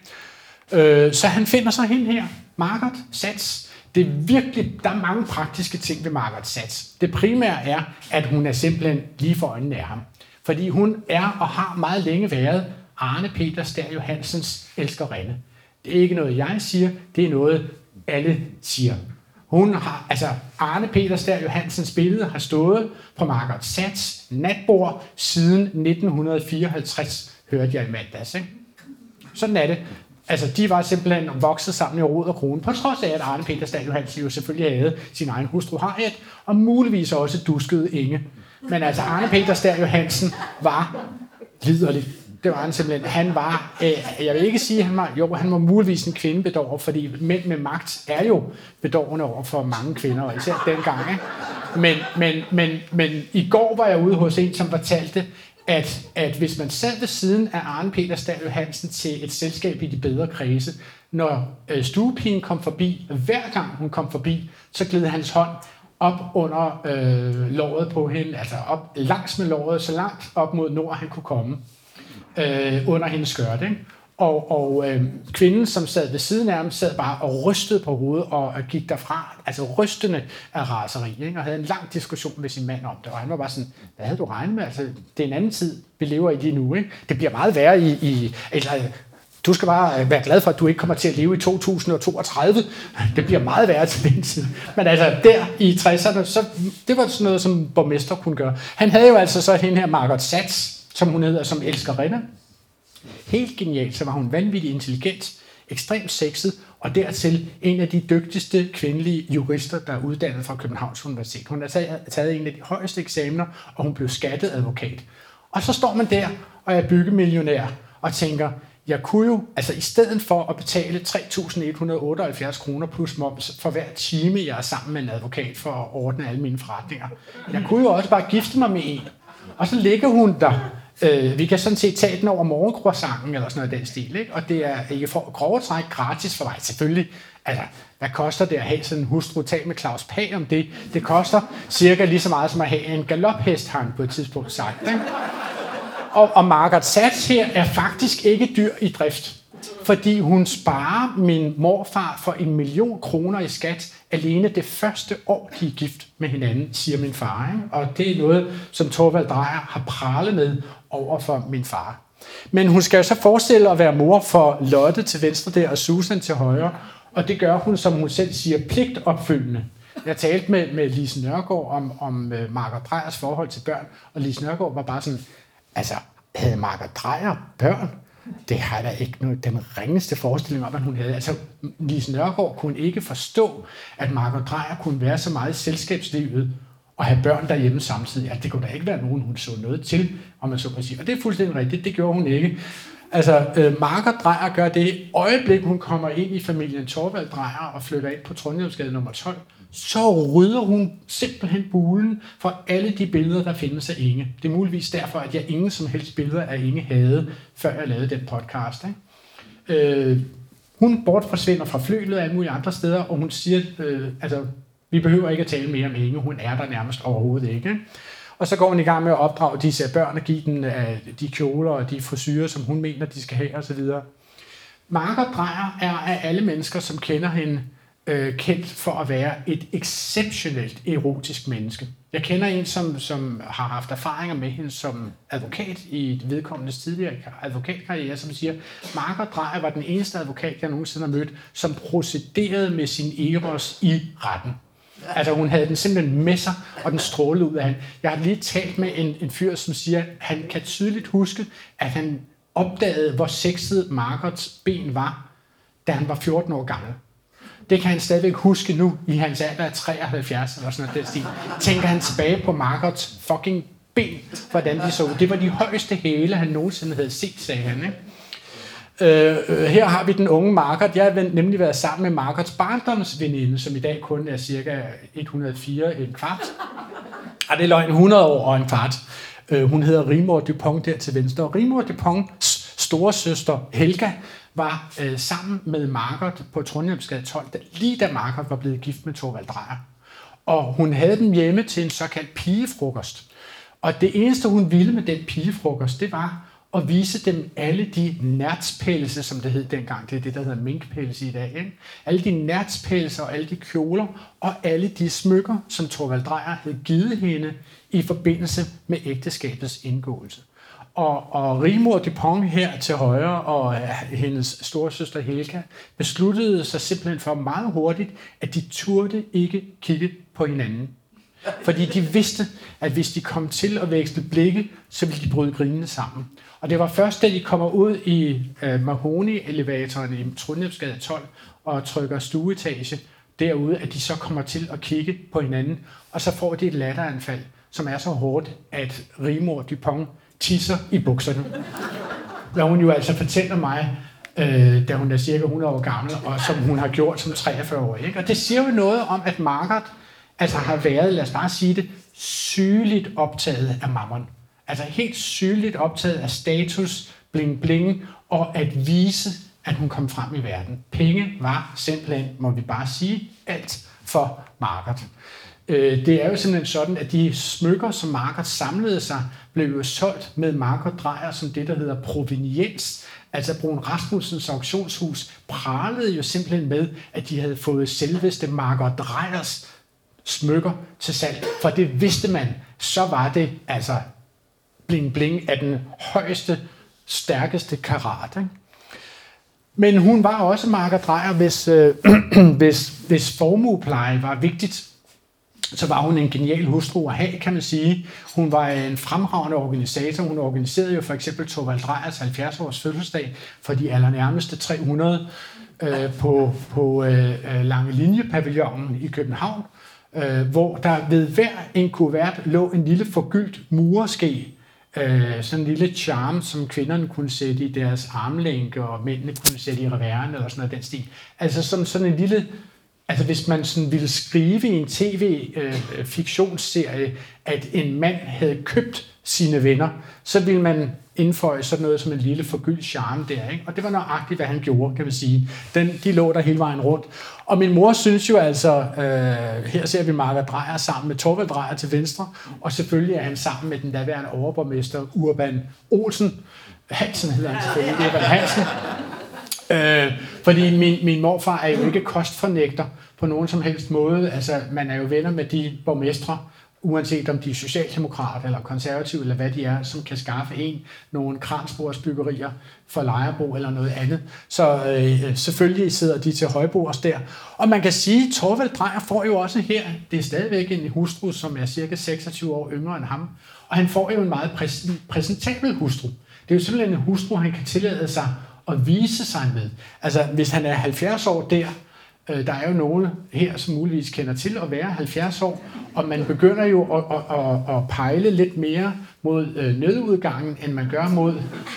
Ikke? Øh, så han finder så hende her, Margaret Sats. Det er virkelig, der er mange praktiske ting ved Margaret Sats. Det primære er, at hun er simpelthen lige for øjnene af ham. Fordi hun er og har meget længe været Arne Peter Stær Johansens elskerinde. Det er ikke noget, jeg siger, det er noget, alle siger. Hun har, altså Arne Peter Stær Johansens billede har stået på Margaret Sats natbord siden 1954, hørte jeg i mandags. Ikke? Sådan er det. Altså, de var simpelthen vokset sammen i rod og krone, på trods af, at Arne Peter Stad Johansen jo selvfølgelig havde sin egen hustru Harriet, og muligvis også duskede Inge. Men altså, Arne Peter Stad Johansen var liderlig. Det var han simpelthen. Han var, øh, jeg vil ikke sige, at han var, jo, han var muligvis en kvindebedårer, fordi mænd med magt er jo bedårende over for mange kvinder, og især dengang. Ikke? Men, men, men, men i går var jeg ude hos en, som fortalte, at, at hvis man sad ved siden af Arne Peter Stahl Johansen til et selskab i de bedre kredse, når øh, stuepigen kom forbi, hver gang hun kom forbi, så gled hans hånd op under øh, låret på hende, altså op langs med låret, så langt op mod nord han kunne komme, øh, under hendes skørt. Ikke? Og, og øh, kvinden, som sad ved siden af ham, sad bare og rystede på hovedet og, og gik derfra, altså rystende af raseri, ikke? og havde en lang diskussion med sin mand om det. Og han var bare sådan, hvad havde du regnet med? Altså, det er en anden tid, vi lever i lige nu. Ikke? Det bliver meget værre i, i eller, du skal bare øh, være glad for, at du ikke kommer til at leve i 2032. <laughs> Det bliver meget værre til den tid. Men altså, der i 60'erne, så, det var sådan noget, som borgmester kunne gøre. Han havde jo altså så hende her Margaret Sats, som hun hedder, som elskerinde. Helt genialt, så var hun vanvittig intelligent, ekstremt sexet, og dertil en af de dygtigste kvindelige jurister, der er uddannet fra Københavns Universitet. Hun har taget en af de højeste eksamener, og hun blev skattet advokat. Og så står man der og er byggemillionær og tænker, jeg kunne jo, altså i stedet for at betale 3.178 kroner plus moms for hver time, jeg er sammen med en advokat for at ordne alle mine forretninger, jeg kunne jo også bare gifte mig med en. Og så ligger hun der. Øh, vi kan sådan set tage den over morgenkroissanten eller sådan noget i den stil. Ikke? Og det er ikke for grove træk gratis for mig. Selvfølgelig, altså, hvad koster det at have sådan en hustru? Tag med Claus Pag om det. Det koster cirka lige så meget som at have en galophest, har han på et tidspunkt sagt. Ikke? og, og Margaret Satz her er faktisk ikke dyr i drift, fordi hun sparer min morfar for en million kroner i skat alene det første år, de er gift med hinanden, siger min far. Ikke? Og det er noget, som Torvald Drejer har pralet med over for min far. Men hun skal jo så forestille at være mor for Lotte til venstre der og Susan til højre, og det gør hun, som hun selv siger, pligtopfyldende. Jeg talte med, med Lise Nørgaard om, om øh, Margaret Drejers forhold til børn, og Lise Nørgaard var bare sådan, Altså, havde Margaret Drejer børn? Det har der ikke noget, den ringeste forestilling om, at hun havde. Altså, Lise Nørgaard kunne ikke forstå, at Margaret Drejer kunne være så meget i selskabslivet og have børn derhjemme samtidig. Altså, det kunne da ikke være nogen, hun så noget til, om man så må sige. Og det er fuldstændig rigtigt, det gjorde hun ikke. Altså, øh, Marker Drejer gør det øjeblik, hun kommer ind i familien Torvald Drejer og flytter ind på Trondheimsgade nummer 12, så rydder hun simpelthen bulen for alle de billeder, der findes af Inge. Det er muligvis derfor, at jeg ingen som helst billeder af Inge havde, før jeg lavede den podcast. Ikke? Øh, hun bortforsvinder fra flylet og alle mulige andre steder, og hun siger, øh, altså, vi behøver ikke at tale mere om Inge, hun er der nærmest overhovedet ikke. Og så går hun i gang med at opdrage disse børn og give dem øh, de kjoler og de frisyrer, som hun mener, de skal have osv. Margaret Dreyer er af alle mennesker, som kender hende, øh, kendt for at være et exceptionelt erotisk menneske. Jeg kender en, som, som har haft erfaringer med hende som advokat i vedkommendes tidligere advokatkarriere, som siger, Margaret Dreyer var den eneste advokat, jeg nogensinde har mødt, som procederede med sin eros i retten. Altså hun havde den simpelthen med sig, og den strålede ud af hende. Jeg har lige talt med en, en fyr, som siger, at han kan tydeligt huske, at han opdagede, hvor sexet Margarets ben var, da han var 14 år gammel. Det kan han stadigvæk huske nu, i hans alder af 73 eller sådan noget. stil. Tænker han tilbage på Margarets fucking ben, hvordan de så ud. Det var de højeste hæle, han nogensinde havde set, sagde han. Ikke? Øh, øh, her har vi den unge Margaret. Jeg har nemlig været sammen med Margarets barndomsveninde, som i dag kun er cirka 104 en kvart. Og <laughs> det er løgn 100 år og en kvart. Øh, hun hedder Rimor Dupont der til venstre. Og Rimor Duponts store søster Helga var øh, sammen med Margaret på Trondheimsgade 12, da, lige da Margaret var blevet gift med Torvald Drejer. Og hun havde dem hjemme til en såkaldt pigefrokost. Og det eneste, hun ville med den pigefrokost, det var og vise dem alle de nærtspælse, som det hed dengang. Det er det, der hedder minkpælse i dag. Ikke? Alle de nærtspælse og alle de kjoler og alle de smykker, som Torvald Drejer havde givet hende i forbindelse med ægteskabets indgåelse. Og, og Rimor Dupont her til højre og øh, hendes storesøster Helga besluttede sig simpelthen for meget hurtigt, at de turde ikke kigge på hinanden. Fordi de vidste, at hvis de kom til at veksle blikke, så ville de bryde grinene sammen. Og det var først, da de kommer ud i øh, Mahoney-elevatoren i Trondheimsgade 12 og trykker stueetage derude, at de så kommer til at kigge på hinanden, og så får de et latteranfald, som er så hårdt, at Rimor Dupont tisser i bukserne. hvad hun jo altså fortæller mig, øh, da hun er cirka 100 år gammel, og som hun har gjort som 43 år. Ikke? Og det siger jo noget om, at Margaret altså har været, lad os bare sige det, sygeligt optaget af mammon. Altså helt sygeligt optaget af status, bling bling, og at vise, at hun kom frem i verden. Penge var simpelthen, må vi bare sige, alt for Margaret. Øh, det er jo simpelthen sådan, at de smykker, som Margaret samlede sig, blev jo solgt med Margaret Drejer som det, der hedder proveniens. Altså Brun Rasmussens auktionshus pralede jo simpelthen med, at de havde fået selveste Margaret Drejers smykker til salg. For det vidste man, så var det altså bling bling af den højeste, stærkeste karat. Ikke? Men hun var også Marker Drejer, hvis, øh, <clears throat> hvis, hvis formuepleje var vigtigt så var hun en genial hustru at have, kan man sige. Hun var en fremragende organisator. Hun organiserede jo for eksempel Torvald Drejers 70-års fødselsdag for de allernærmeste 300 øh, på, på øh, Lange Linje-pavillonen i København, øh, hvor der ved hver en kuvert lå en lille forgyldt mureske øh, sådan en lille charm, som kvinderne kunne sætte i deres armlænke, og mændene kunne sætte i reværen, eller sådan noget den stil. Altså som sådan en lille Altså hvis man sådan ville skrive i en tv-fiktionsserie, øh, at en mand havde købt sine venner, så ville man indføje sådan noget som en lille forgyldt charme der. Ikke? Og det var nøjagtigt, hvad han gjorde, kan man sige. Den, de lå der hele vejen rundt. Og min mor synes jo altså, øh, her ser vi Marga Drejer sammen med Torvald Drejer til venstre, og selvfølgelig er han sammen med den daværende overborgmester Urban Olsen. Hansen hedder han selvfølgelig, Urban Hansen. Øh, fordi min, min morfar er jo ikke kostfornægter på nogen som helst måde. Altså, man er jo venner med de borgmestre, uanset om de er socialdemokrat eller konservative eller hvad de er, som kan skaffe en nogle kransbordsbyggerier for lejerbo eller noget andet. Så øh, selvfølgelig sidder de til højbords der. Og man kan sige, at Torvald Drejer får jo også her, det er stadigvæk en hustru, som er cirka 26 år yngre end ham, og han får jo en meget præsentabel hustru. Det er jo simpelthen en hustru, han kan tillade sig at vise sig med. Altså, hvis han er 70 år der, Øh, der er jo nogen her, som muligvis kender til at være 70 år, og man begynder jo at, at, at, at pejle lidt mere mod øh, nødudgangen, end man gør mod,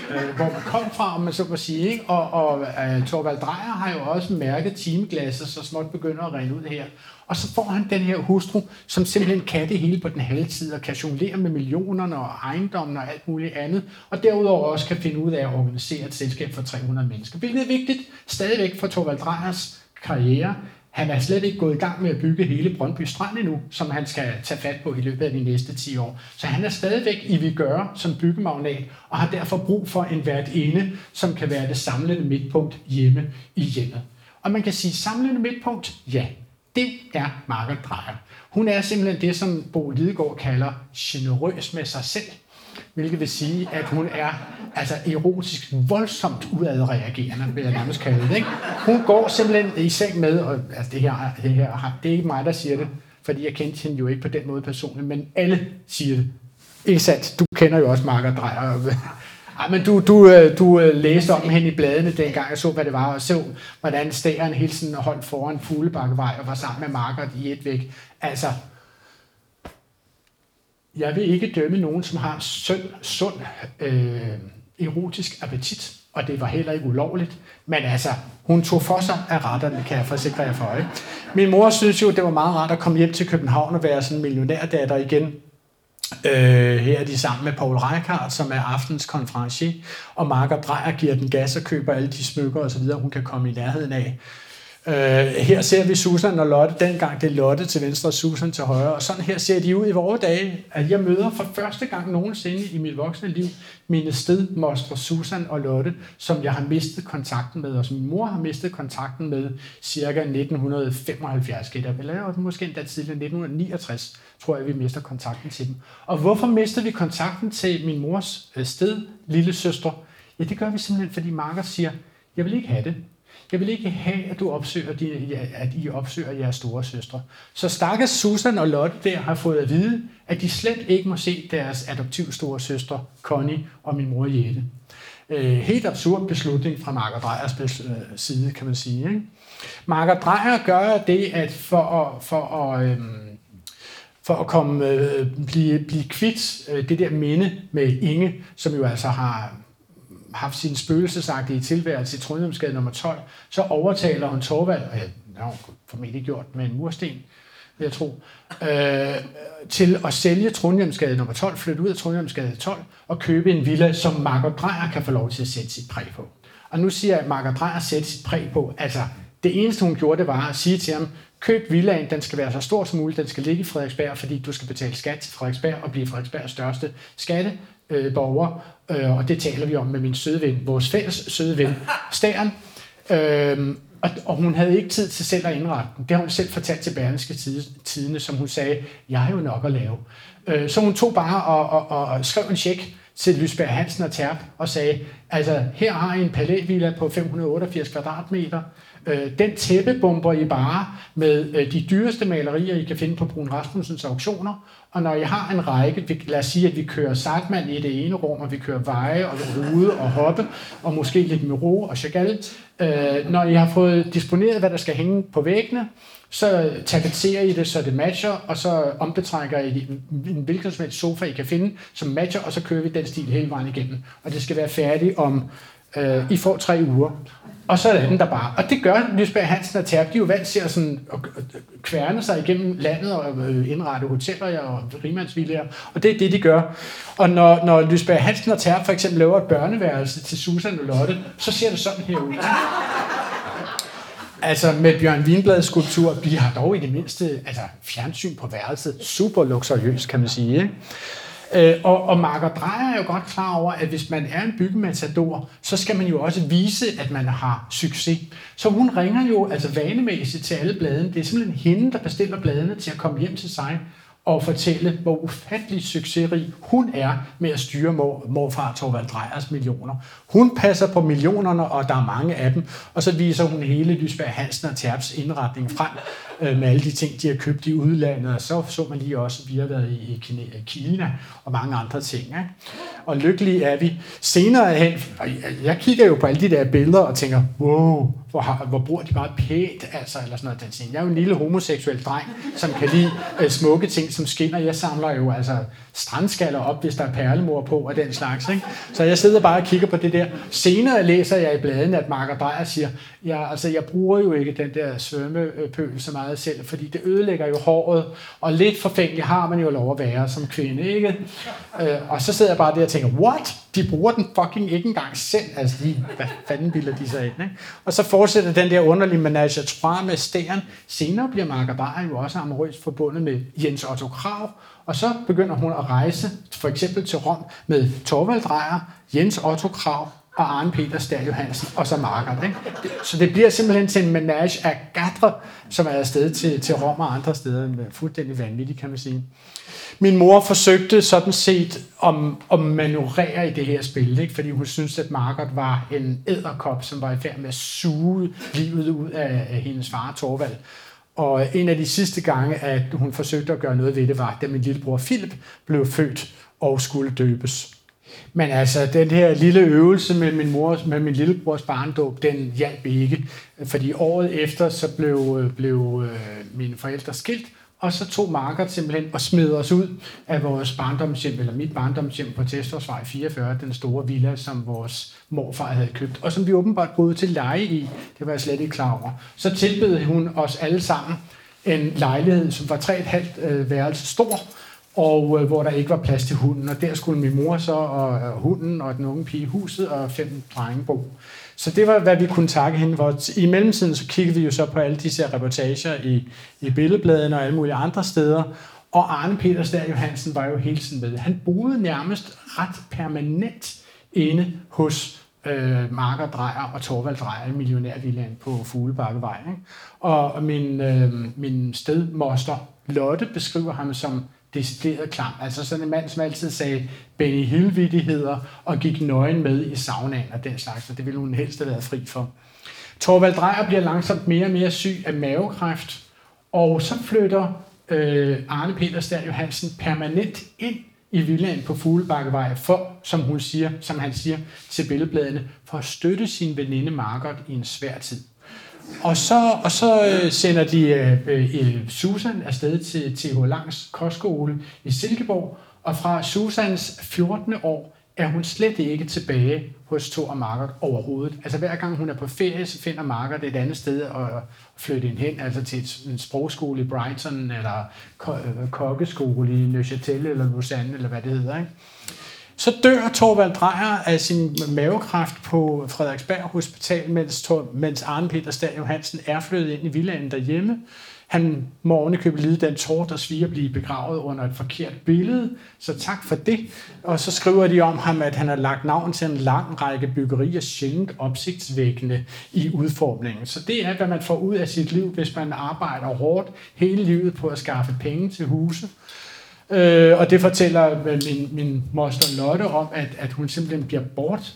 øh, hvor man kom fra, om man så må sige. Ikke? Og, og øh, Torvald Drejer har jo også mærket timeglasset, så småt begynder at rende ud her. Og så får han den her hustru, som simpelthen kan det hele på den halve tid, og kan jonglere med millionerne og ejendommen og alt muligt andet, og derudover også kan finde ud af at organisere et selskab for 300 mennesker, hvilket er vigtigt stadigvæk for Torvald Drejers karriere. Han er slet ikke gået i gang med at bygge hele Brøndby Strand endnu, som han skal tage fat på i løbet af de næste 10 år. Så han er stadigvæk i vi gøre som byggemagnat, og har derfor brug for en hvert ene, som kan være det samlende midtpunkt hjemme i hjemmet. Og man kan sige samlende midtpunkt, ja, det er Margaret Dreyer. Hun er simpelthen det, som Bo Lidegaard kalder generøs med sig selv, hvilket vil sige, at hun er altså erotisk voldsomt udadreagerende, vil jeg nærmest kalde det. Ikke? Hun går simpelthen i seng med, og altså det her, det her, det er ikke mig, der siger det, fordi jeg kendte hende jo ikke på den måde personligt, men alle siger det. Ikke sandt? Du kender jo også Margaret Dreyer. Ej, men du, du, øh, du øh, læste om hende i bladene dengang, jeg så, hvad det var, og så, hvordan stæren hele tiden holdt foran Fuglebakkevej og var sammen med Margaret i et væk. Altså, jeg vil ikke dømme nogen, som har sund, sund øh, erotisk appetit, og det var heller ikke ulovligt. Men altså, hun tog for sig af retterne, kan jeg forsikre jer for. Ikke? Min mor synes jo, det var meget rart at komme hjem til København og være sådan en millionærdatter igen. Øh, her er de sammen med Paul Reichardt, som er aftens konferencier, og Marker Drejer giver den gas og køber alle de smykker osv., hun kan komme i nærheden af. Øh, her ser vi Susan og Lotte, dengang det er Lotte til venstre og Susan til højre, og sådan her ser de ud i vores dage, at jeg møder for første gang nogensinde i mit voksne liv mine stedmostre Susan og Lotte, som jeg har mistet kontakten med, og som min mor har mistet kontakten med cirka 1975, eller måske endda tidligere 1969, tror jeg, vi mister kontakten til dem. Og hvorfor mister vi kontakten til min mors øh, sted, lille søster? Ja, det gør vi simpelthen, fordi Marker siger, jeg vil ikke have det. Jeg vil ikke have, at, du opsøger de, at I opsøger jeres store søstre. Så stakkels Susan og Lotte der har fået at vide, at de slet ikke må se deres adoptiv store søstre, Connie og min mor Jette. Øh, helt absurd beslutning fra Marker Drejers øh, side, kan man sige. Ikke? Marker Drejer gør det, at for at, for at, øh, for at komme, øh, blive, blive kvitt øh, det der minde med Inge, som jo altså har haft sin spøgelsesagtige tilværelse i Trondheimsgade nummer 12, så overtaler hun Torvald, og jeg har hun formentlig gjort med en mursten, vil jeg tro, øh, til at sælge Trondheimsgade nummer 12, flytte ud af Trondheimsgade 12 og købe en villa, som Margot Dreyer kan få lov til at sætte sit præg på. Og nu siger jeg, at Margot Dreyer sætter sit præg på. Altså, det eneste hun gjorde, det var at sige til ham, køb villaen, den skal være så stor som muligt, den skal ligge i Frederiksberg, fordi du skal betale skat til Frederiksberg og blive Frederiksbergs største skatteborger. Øh, og det taler vi om med min søde ven, vores fælles søde ven, Stæren. Øh, og, og hun havde ikke tid til selv at indrette den. Det har hun selv fortalt til Berlingske Tidene, som hun sagde, jeg har jo nok at lave. Øh, så hun tog bare og, og, og, og skrev en check til Lysberg Hansen og Terp og sagde, altså her har I en palævilla på 588 kvadratmeter, øh, den tæppebomber I bare med øh, de dyreste malerier, I kan finde på Brun Rasmussens auktioner, og når jeg har en række, lad os sige, at vi kører Sartmann i det ene rum, og vi kører Veje og Rude og Hoppe, og måske lidt Miro og Chagall, øh, når I har fået disponeret, hvad der skal hænge på væggene, så tapeterer I det, så det matcher, og så ombetrækker I en hvilken som helst sofa, I kan finde, som matcher, og så kører vi den stil hele vejen igennem. Og det skal være færdigt om, øh, I får tre uger. Og så er den der bare. Og det gør Lisbeth Hansen og Terp. De er jo vant til at, sådan, at kværne sig igennem landet og øh, indrette hoteller og rimandsvillager. Og det er det, de gør. Og når, når Lisbeth Hansen og Terp for eksempel laver et børneværelse til Susan og Lotte, så ser det sådan her ud. Altså med Bjørn Wienblads skulptur, vi har dog i det mindste altså, fjernsyn på værelset. Super luksuriøst, kan man sige. Ikke? Øh, og, og Marker Drejer er jo godt klar over, at hvis man er en byggematador, så skal man jo også vise, at man har succes. Så hun ringer jo altså vanemæssigt til alle bladene. Det er simpelthen hende, der bestiller bladene til at komme hjem til sig og fortælle, hvor ufattelig succesrig hun er med at styre mor, morfar Torvald Drejers millioner. Hun passer på millionerne, og der er mange af dem, og så viser hun hele Lysberg Hansen og Terps indretning frem øh, med alle de ting, de har købt i udlandet, og så så man lige også, at vi har været i Kina og mange andre ting. Ikke? Og lykkelige er vi. Senere hen, og jeg kigger jo på alle de der billeder og tænker, wow, hvor, hvor bruger de meget pænt, altså, eller sådan noget. Den ting. Jeg er jo en lille homoseksuel dreng, som kan lide øh, smukke ting, som skinner. Jeg samler jo altså strandskaller op, hvis der er perlemor på og den slags. Ikke? Så jeg sidder bare og kigger på det der. Senere læser jeg i bladene, at Marker Dreyer siger, ja, altså, jeg bruger jo ikke den der svømmepøl så meget selv, fordi det ødelægger jo håret, og lidt forfængelig har man jo lov at være som kvinde, ikke? Øh, og så sidder jeg bare der og tænker, what? De bruger den fucking ikke engang selv. Altså, de, hvad fanden bilder de sig ind, ikke? Og så fortsætter den der underlige menage à med stæren. Senere bliver Marga Bar jo også amorøst forbundet med Jens Otto Krav, og så begynder hun at rejse for eksempel til Rom med Torvald Drejer, Jens Otto Krav og Arne Peter Stær Johansen, og så Marker. Ikke? Så det bliver simpelthen til en menage af gadre, som er afsted til, til Rom og andre steder. Øh, fuldstændig vanvittigt, kan man sige. Min mor forsøgte sådan set om, at manøvrere i det her spil, ikke? fordi hun syntes, at Margaret var en æderkop, som var i færd med at suge livet ud af, af hendes far Torvald. Og en af de sidste gange, at hun forsøgte at gøre noget ved det, var, da min lillebror Philip blev født og skulle døbes. Men altså, den her lille øvelse med min, mor, med min lillebrors barndåb, den hjalp ikke. Fordi året efter, så blev, blev øh, mine forældre skilt, og så tog Marker simpelthen og smed os ud af vores barndomshjem, eller mit barndomshjem på Testorsvej 44, den store villa, som vores morfar havde købt, og som vi åbenbart boede til leje i. Det var jeg slet ikke klar over. Så tilbød hun os alle sammen en lejlighed, som var 3,5 øh, værelse stor, og øh, hvor der ikke var plads til hunden. Og der skulle min mor så, og, og hunden og den unge pige i huset, og fem drenge bo. Så det var, hvad vi kunne takke hende for. I mellemtiden så kiggede vi jo så på alle disse reportager i, i billedbladene og alle mulige andre steder. Og Arne Peter der Johansen var jo hele tiden med. Han boede nærmest ret permanent inde hos øh, Marker Drejer og Torvald Drejer, millionærvillaen på Fuglebakkevej. Ikke? Og min, øh, min stedmoster Lotte beskriver ham som decideret klam. Altså sådan en mand, som altid sagde Benny hill og gik nøgen med i saunaen og den slags, og det ville hun helst have været fri for. Torvald Drejer bliver langsomt mere og mere syg af mavekræft, og så flytter øh, Arne Peter Johansen permanent ind i villaen på Fuglebakkevej for, som, hun siger, som han siger til billedbladene, for at støtte sin veninde Margot i en svær tid. Og så, og så øh, sender de øh, øh, øh Susan afsted til TH Langs kostskole i Silkeborg, og fra Susans 14. år er hun slet ikke tilbage hos Thor og Marker overhovedet. Altså hver gang hun er på ferie, så finder Margaret et andet sted at flytte hende hen, altså til en sprogskole i Brighton, eller øh, kokkeskole i Neuchâtel, eller Lausanne, eller hvad det hedder. Ikke? Så dør Torvald Drejer af sin mavekræft på Frederiksberg Hospital, mens, Tor, mens Arne Peter Stad Johansen er flyttet ind i villaen derhjemme. Han må ovenikøbet lide den tår, der sviger blive begravet under et forkert billede. Så tak for det. Og så skriver de om ham, at han har lagt navn til en lang række byggerier, sjældent opsigtsvækkende i udformningen. Så det er, hvad man får ud af sit liv, hvis man arbejder hårdt hele livet på at skaffe penge til huse. Øh, og det fortæller øh, min, min moster Lotte om, at, at hun simpelthen bliver bort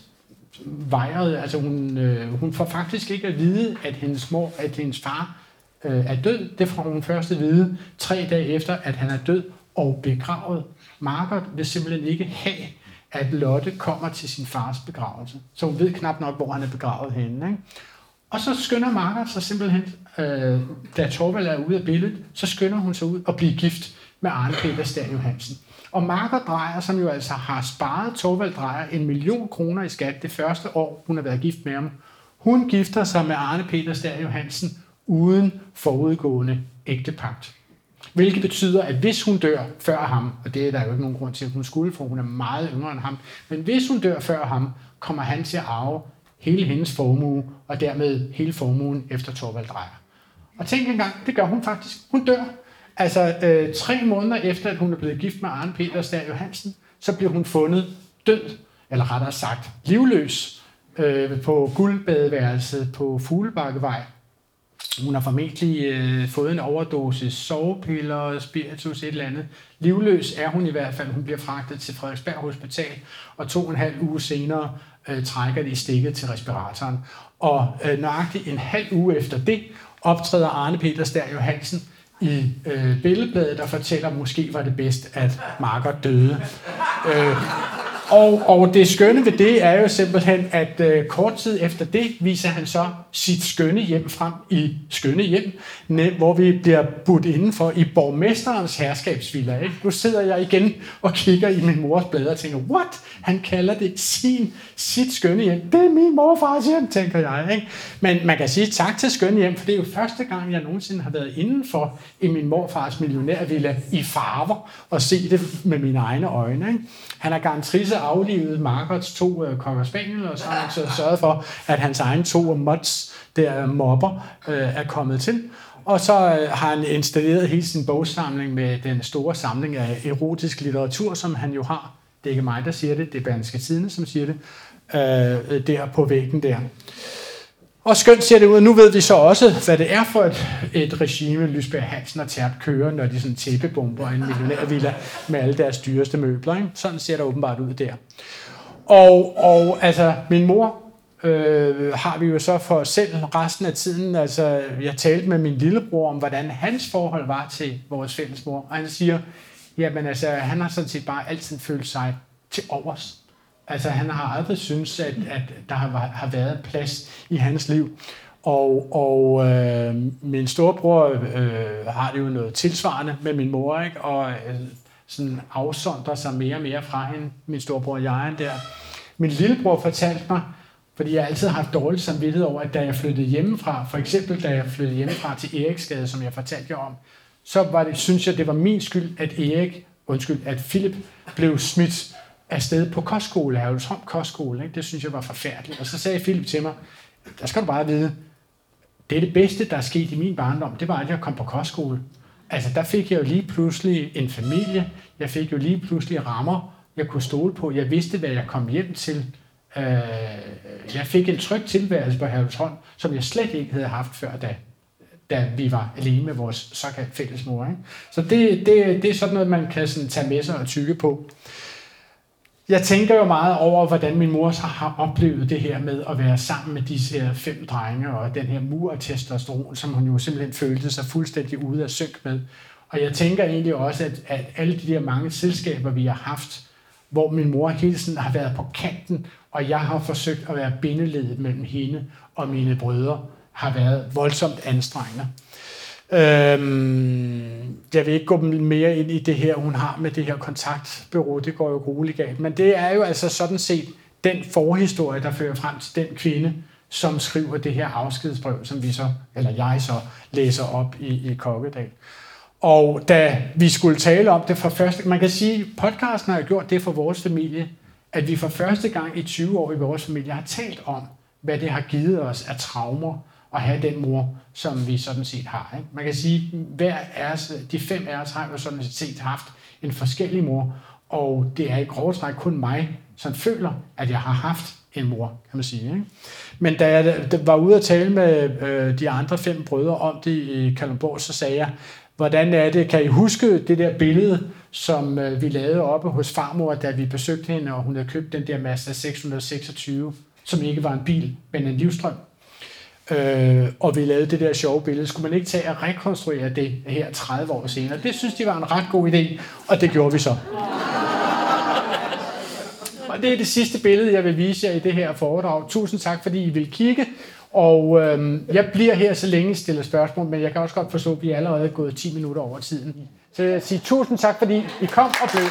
vejret. Altså hun, øh, hun får faktisk ikke at vide, at hendes mor, at hendes far øh, er død. Det får hun først at vide tre dage efter, at han er død og begravet. Margaret vil simpelthen ikke have, at Lotte kommer til sin fars begravelse. Så hun ved knap nok, hvor han er begravet henne. Ikke? Og så skynder Margaret sig simpelthen, øh, da Torvald er ude af billedet, så skynder hun sig ud og bliver gift med Arne Peter Stern Johansen. Og Marker Drejer, som jo altså har sparet Torvald Drejer en million kroner i skat det første år, hun har været gift med ham, hun gifter sig med Arne Peter Stern Johansen uden forudgående ægtepagt. Hvilket betyder, at hvis hun dør før ham, og det er der jo ikke nogen grund til, at hun skulle, for hun er meget yngre end ham, men hvis hun dør før ham, kommer han til at arve hele hendes formue, og dermed hele formuen efter Torvald Drejer. Og tænk engang, det gør hun faktisk. Hun dør. Altså øh, tre måneder efter, at hun er blevet gift med Arne Peter Stær Johansen, så bliver hun fundet død, eller rettere sagt livløs, øh, på guldbadeværelset på Fuglebakkevej hun har formentlig øh, fået en overdosis sovepiller, spiritus, et eller andet. Livløs er hun i hvert fald. Hun bliver fragtet til Frederiksberg Hospital, og to og en halv uge senere øh, trækker de stikket til respiratoren. Og øh, nøjagtigt en halv uge efter det optræder Arne Peter Stær Johansen i øh, billedbladet, der fortæller, at måske var det bedst, at Marker døde. Øh, og, og det skønne ved det er jo simpelthen, at øh, kort tid efter det viser han så sit skønne hjem frem i skønne hjem, hvor vi bliver budt indenfor i borgmesterens herskabsvilla. Ikke? Nu sidder jeg igen og kigger i min mors blade og tænker, what? Han kalder det sin, sit skønne hjem. Det er min morfars hjem, tænker jeg. Ikke? Men man kan sige tak til skønne hjem, for det er jo første gang, jeg nogensinde har været indenfor i min morfars millionærvilla i farver og se det med mine egne øjne. Ikke? Han er garanteret aflivet Margarets to øh, kokker spaniel, og så har han så sørget for, at hans egen to mods, der mobber, øh, er kommet til. Og så øh, har han installeret hele sin bogsamling med den store samling af erotisk litteratur, som han jo har. Det er ikke mig, der siger det, det er Berlingske Tidene, som siger det, øh, øh, der på væggen der. Og skønt ser det ud, nu ved vi så også, hvad det er for et, et regime, Lysberg Hansen og Terp kører, når de sådan tæppebomber en millionærvilla med alle deres dyreste møbler. Ikke? Sådan ser det åbenbart ud der. Og, og altså, min mor øh, har vi jo så for os selv resten af tiden. Altså, jeg talte med min lillebror om, hvordan hans forhold var til vores fælles mor. Og han siger, jamen altså, han har sådan set bare altid følt sig til overs Altså han har aldrig syntes, at, at der har, har været plads i hans liv. Og, og øh, min storebror øh, har det jo noget tilsvarende med min mor, ikke? og øh, sådan afsondrer sig mere og mere fra hende, min storebror jeg der. Min lillebror fortalte mig, fordi jeg altid har haft dårlig samvittighed over, at da jeg flyttede hjemmefra, for eksempel da jeg flyttede hjemmefra til Eriksgade, som jeg fortalte jer om, så var det, synes jeg, det var min skyld, at Erik, undskyld, at Philip blev smidt afsted på kostskole, Herlevsholm Kostskole. Ikke? Det synes jeg var forfærdeligt. Og så sagde Philip til mig, der skal du bare vide, det er det bedste, der er sket i min barndom, det var, at jeg kom på kostskole. Altså, der fik jeg jo lige pludselig en familie, jeg fik jo lige pludselig rammer, jeg kunne stole på, jeg vidste, hvad jeg kom hjem til. Øh, jeg fik en tryg tilværelse på Herlevsholm, som jeg slet ikke havde haft før da, da vi var alene med vores såkaldt fællesmor. Ikke? Så det, det, det er sådan noget, man kan sådan tage med sig og tykke på jeg tænker jo meget over, hvordan min mor så har oplevet det her med at være sammen med disse her fem drenge, og den her mur af testosteron, som hun jo simpelthen følte sig fuldstændig ude af synk med. Og jeg tænker egentlig også, at, at alle de der mange selskaber, vi har haft, hvor min mor hele tiden har været på kanten, og jeg har forsøgt at være bindeledet mellem hende og mine brødre, har været voldsomt anstrengende. Øhm, jeg vil ikke gå mere ind i det her, hun har med det her kontaktbureau. Det går jo roligt galt. Men det er jo altså sådan set den forhistorie, der fører frem til den kvinde, som skriver det her afskedsbrev, som vi så, eller jeg så læser op i, i Kokkedal. Og da vi skulle tale om det for første man kan sige, podcasten har gjort det for vores familie, at vi for første gang i 20 år i vores familie har talt om, hvad det har givet os af traumer at have den mor, som vi sådan set har. Ikke? Man kan sige, at hver af os, de fem af os har jo sådan set haft en forskellig mor, og det er i grove træk kun mig, som føler, at jeg har haft en mor, kan man sige. Ikke? Men da jeg var ude at tale med øh, de andre fem brødre om det i Kalundborg, så sagde jeg, hvordan er det, kan I huske det der billede, som øh, vi lavede oppe hos farmor, da vi besøgte hende, og hun havde købt den der Mazda 626, som ikke var en bil, men en livstrøm. Øh, og vi lavede det der sjove billede. Skulle man ikke tage og rekonstruere det her 30 år senere? Det synes de var en ret god idé, og det gjorde vi så. Og det er det sidste billede, jeg vil vise jer i det her foredrag. Tusind tak, fordi I vil kigge. Og øhm, jeg bliver her, så længe I stiller spørgsmål, men jeg kan også godt forstå, at vi er allerede gået 10 minutter over tiden. Så jeg siger tusind tak, fordi I kom og blev.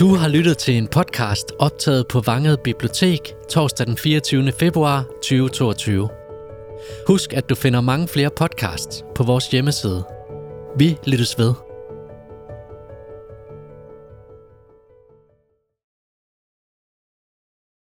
Du har lyttet til en podcast optaget på Vanget Bibliotek torsdag den 24. februar 2022. Husk, at du finder mange flere podcasts på vores hjemmeside. Vi lyttes ved.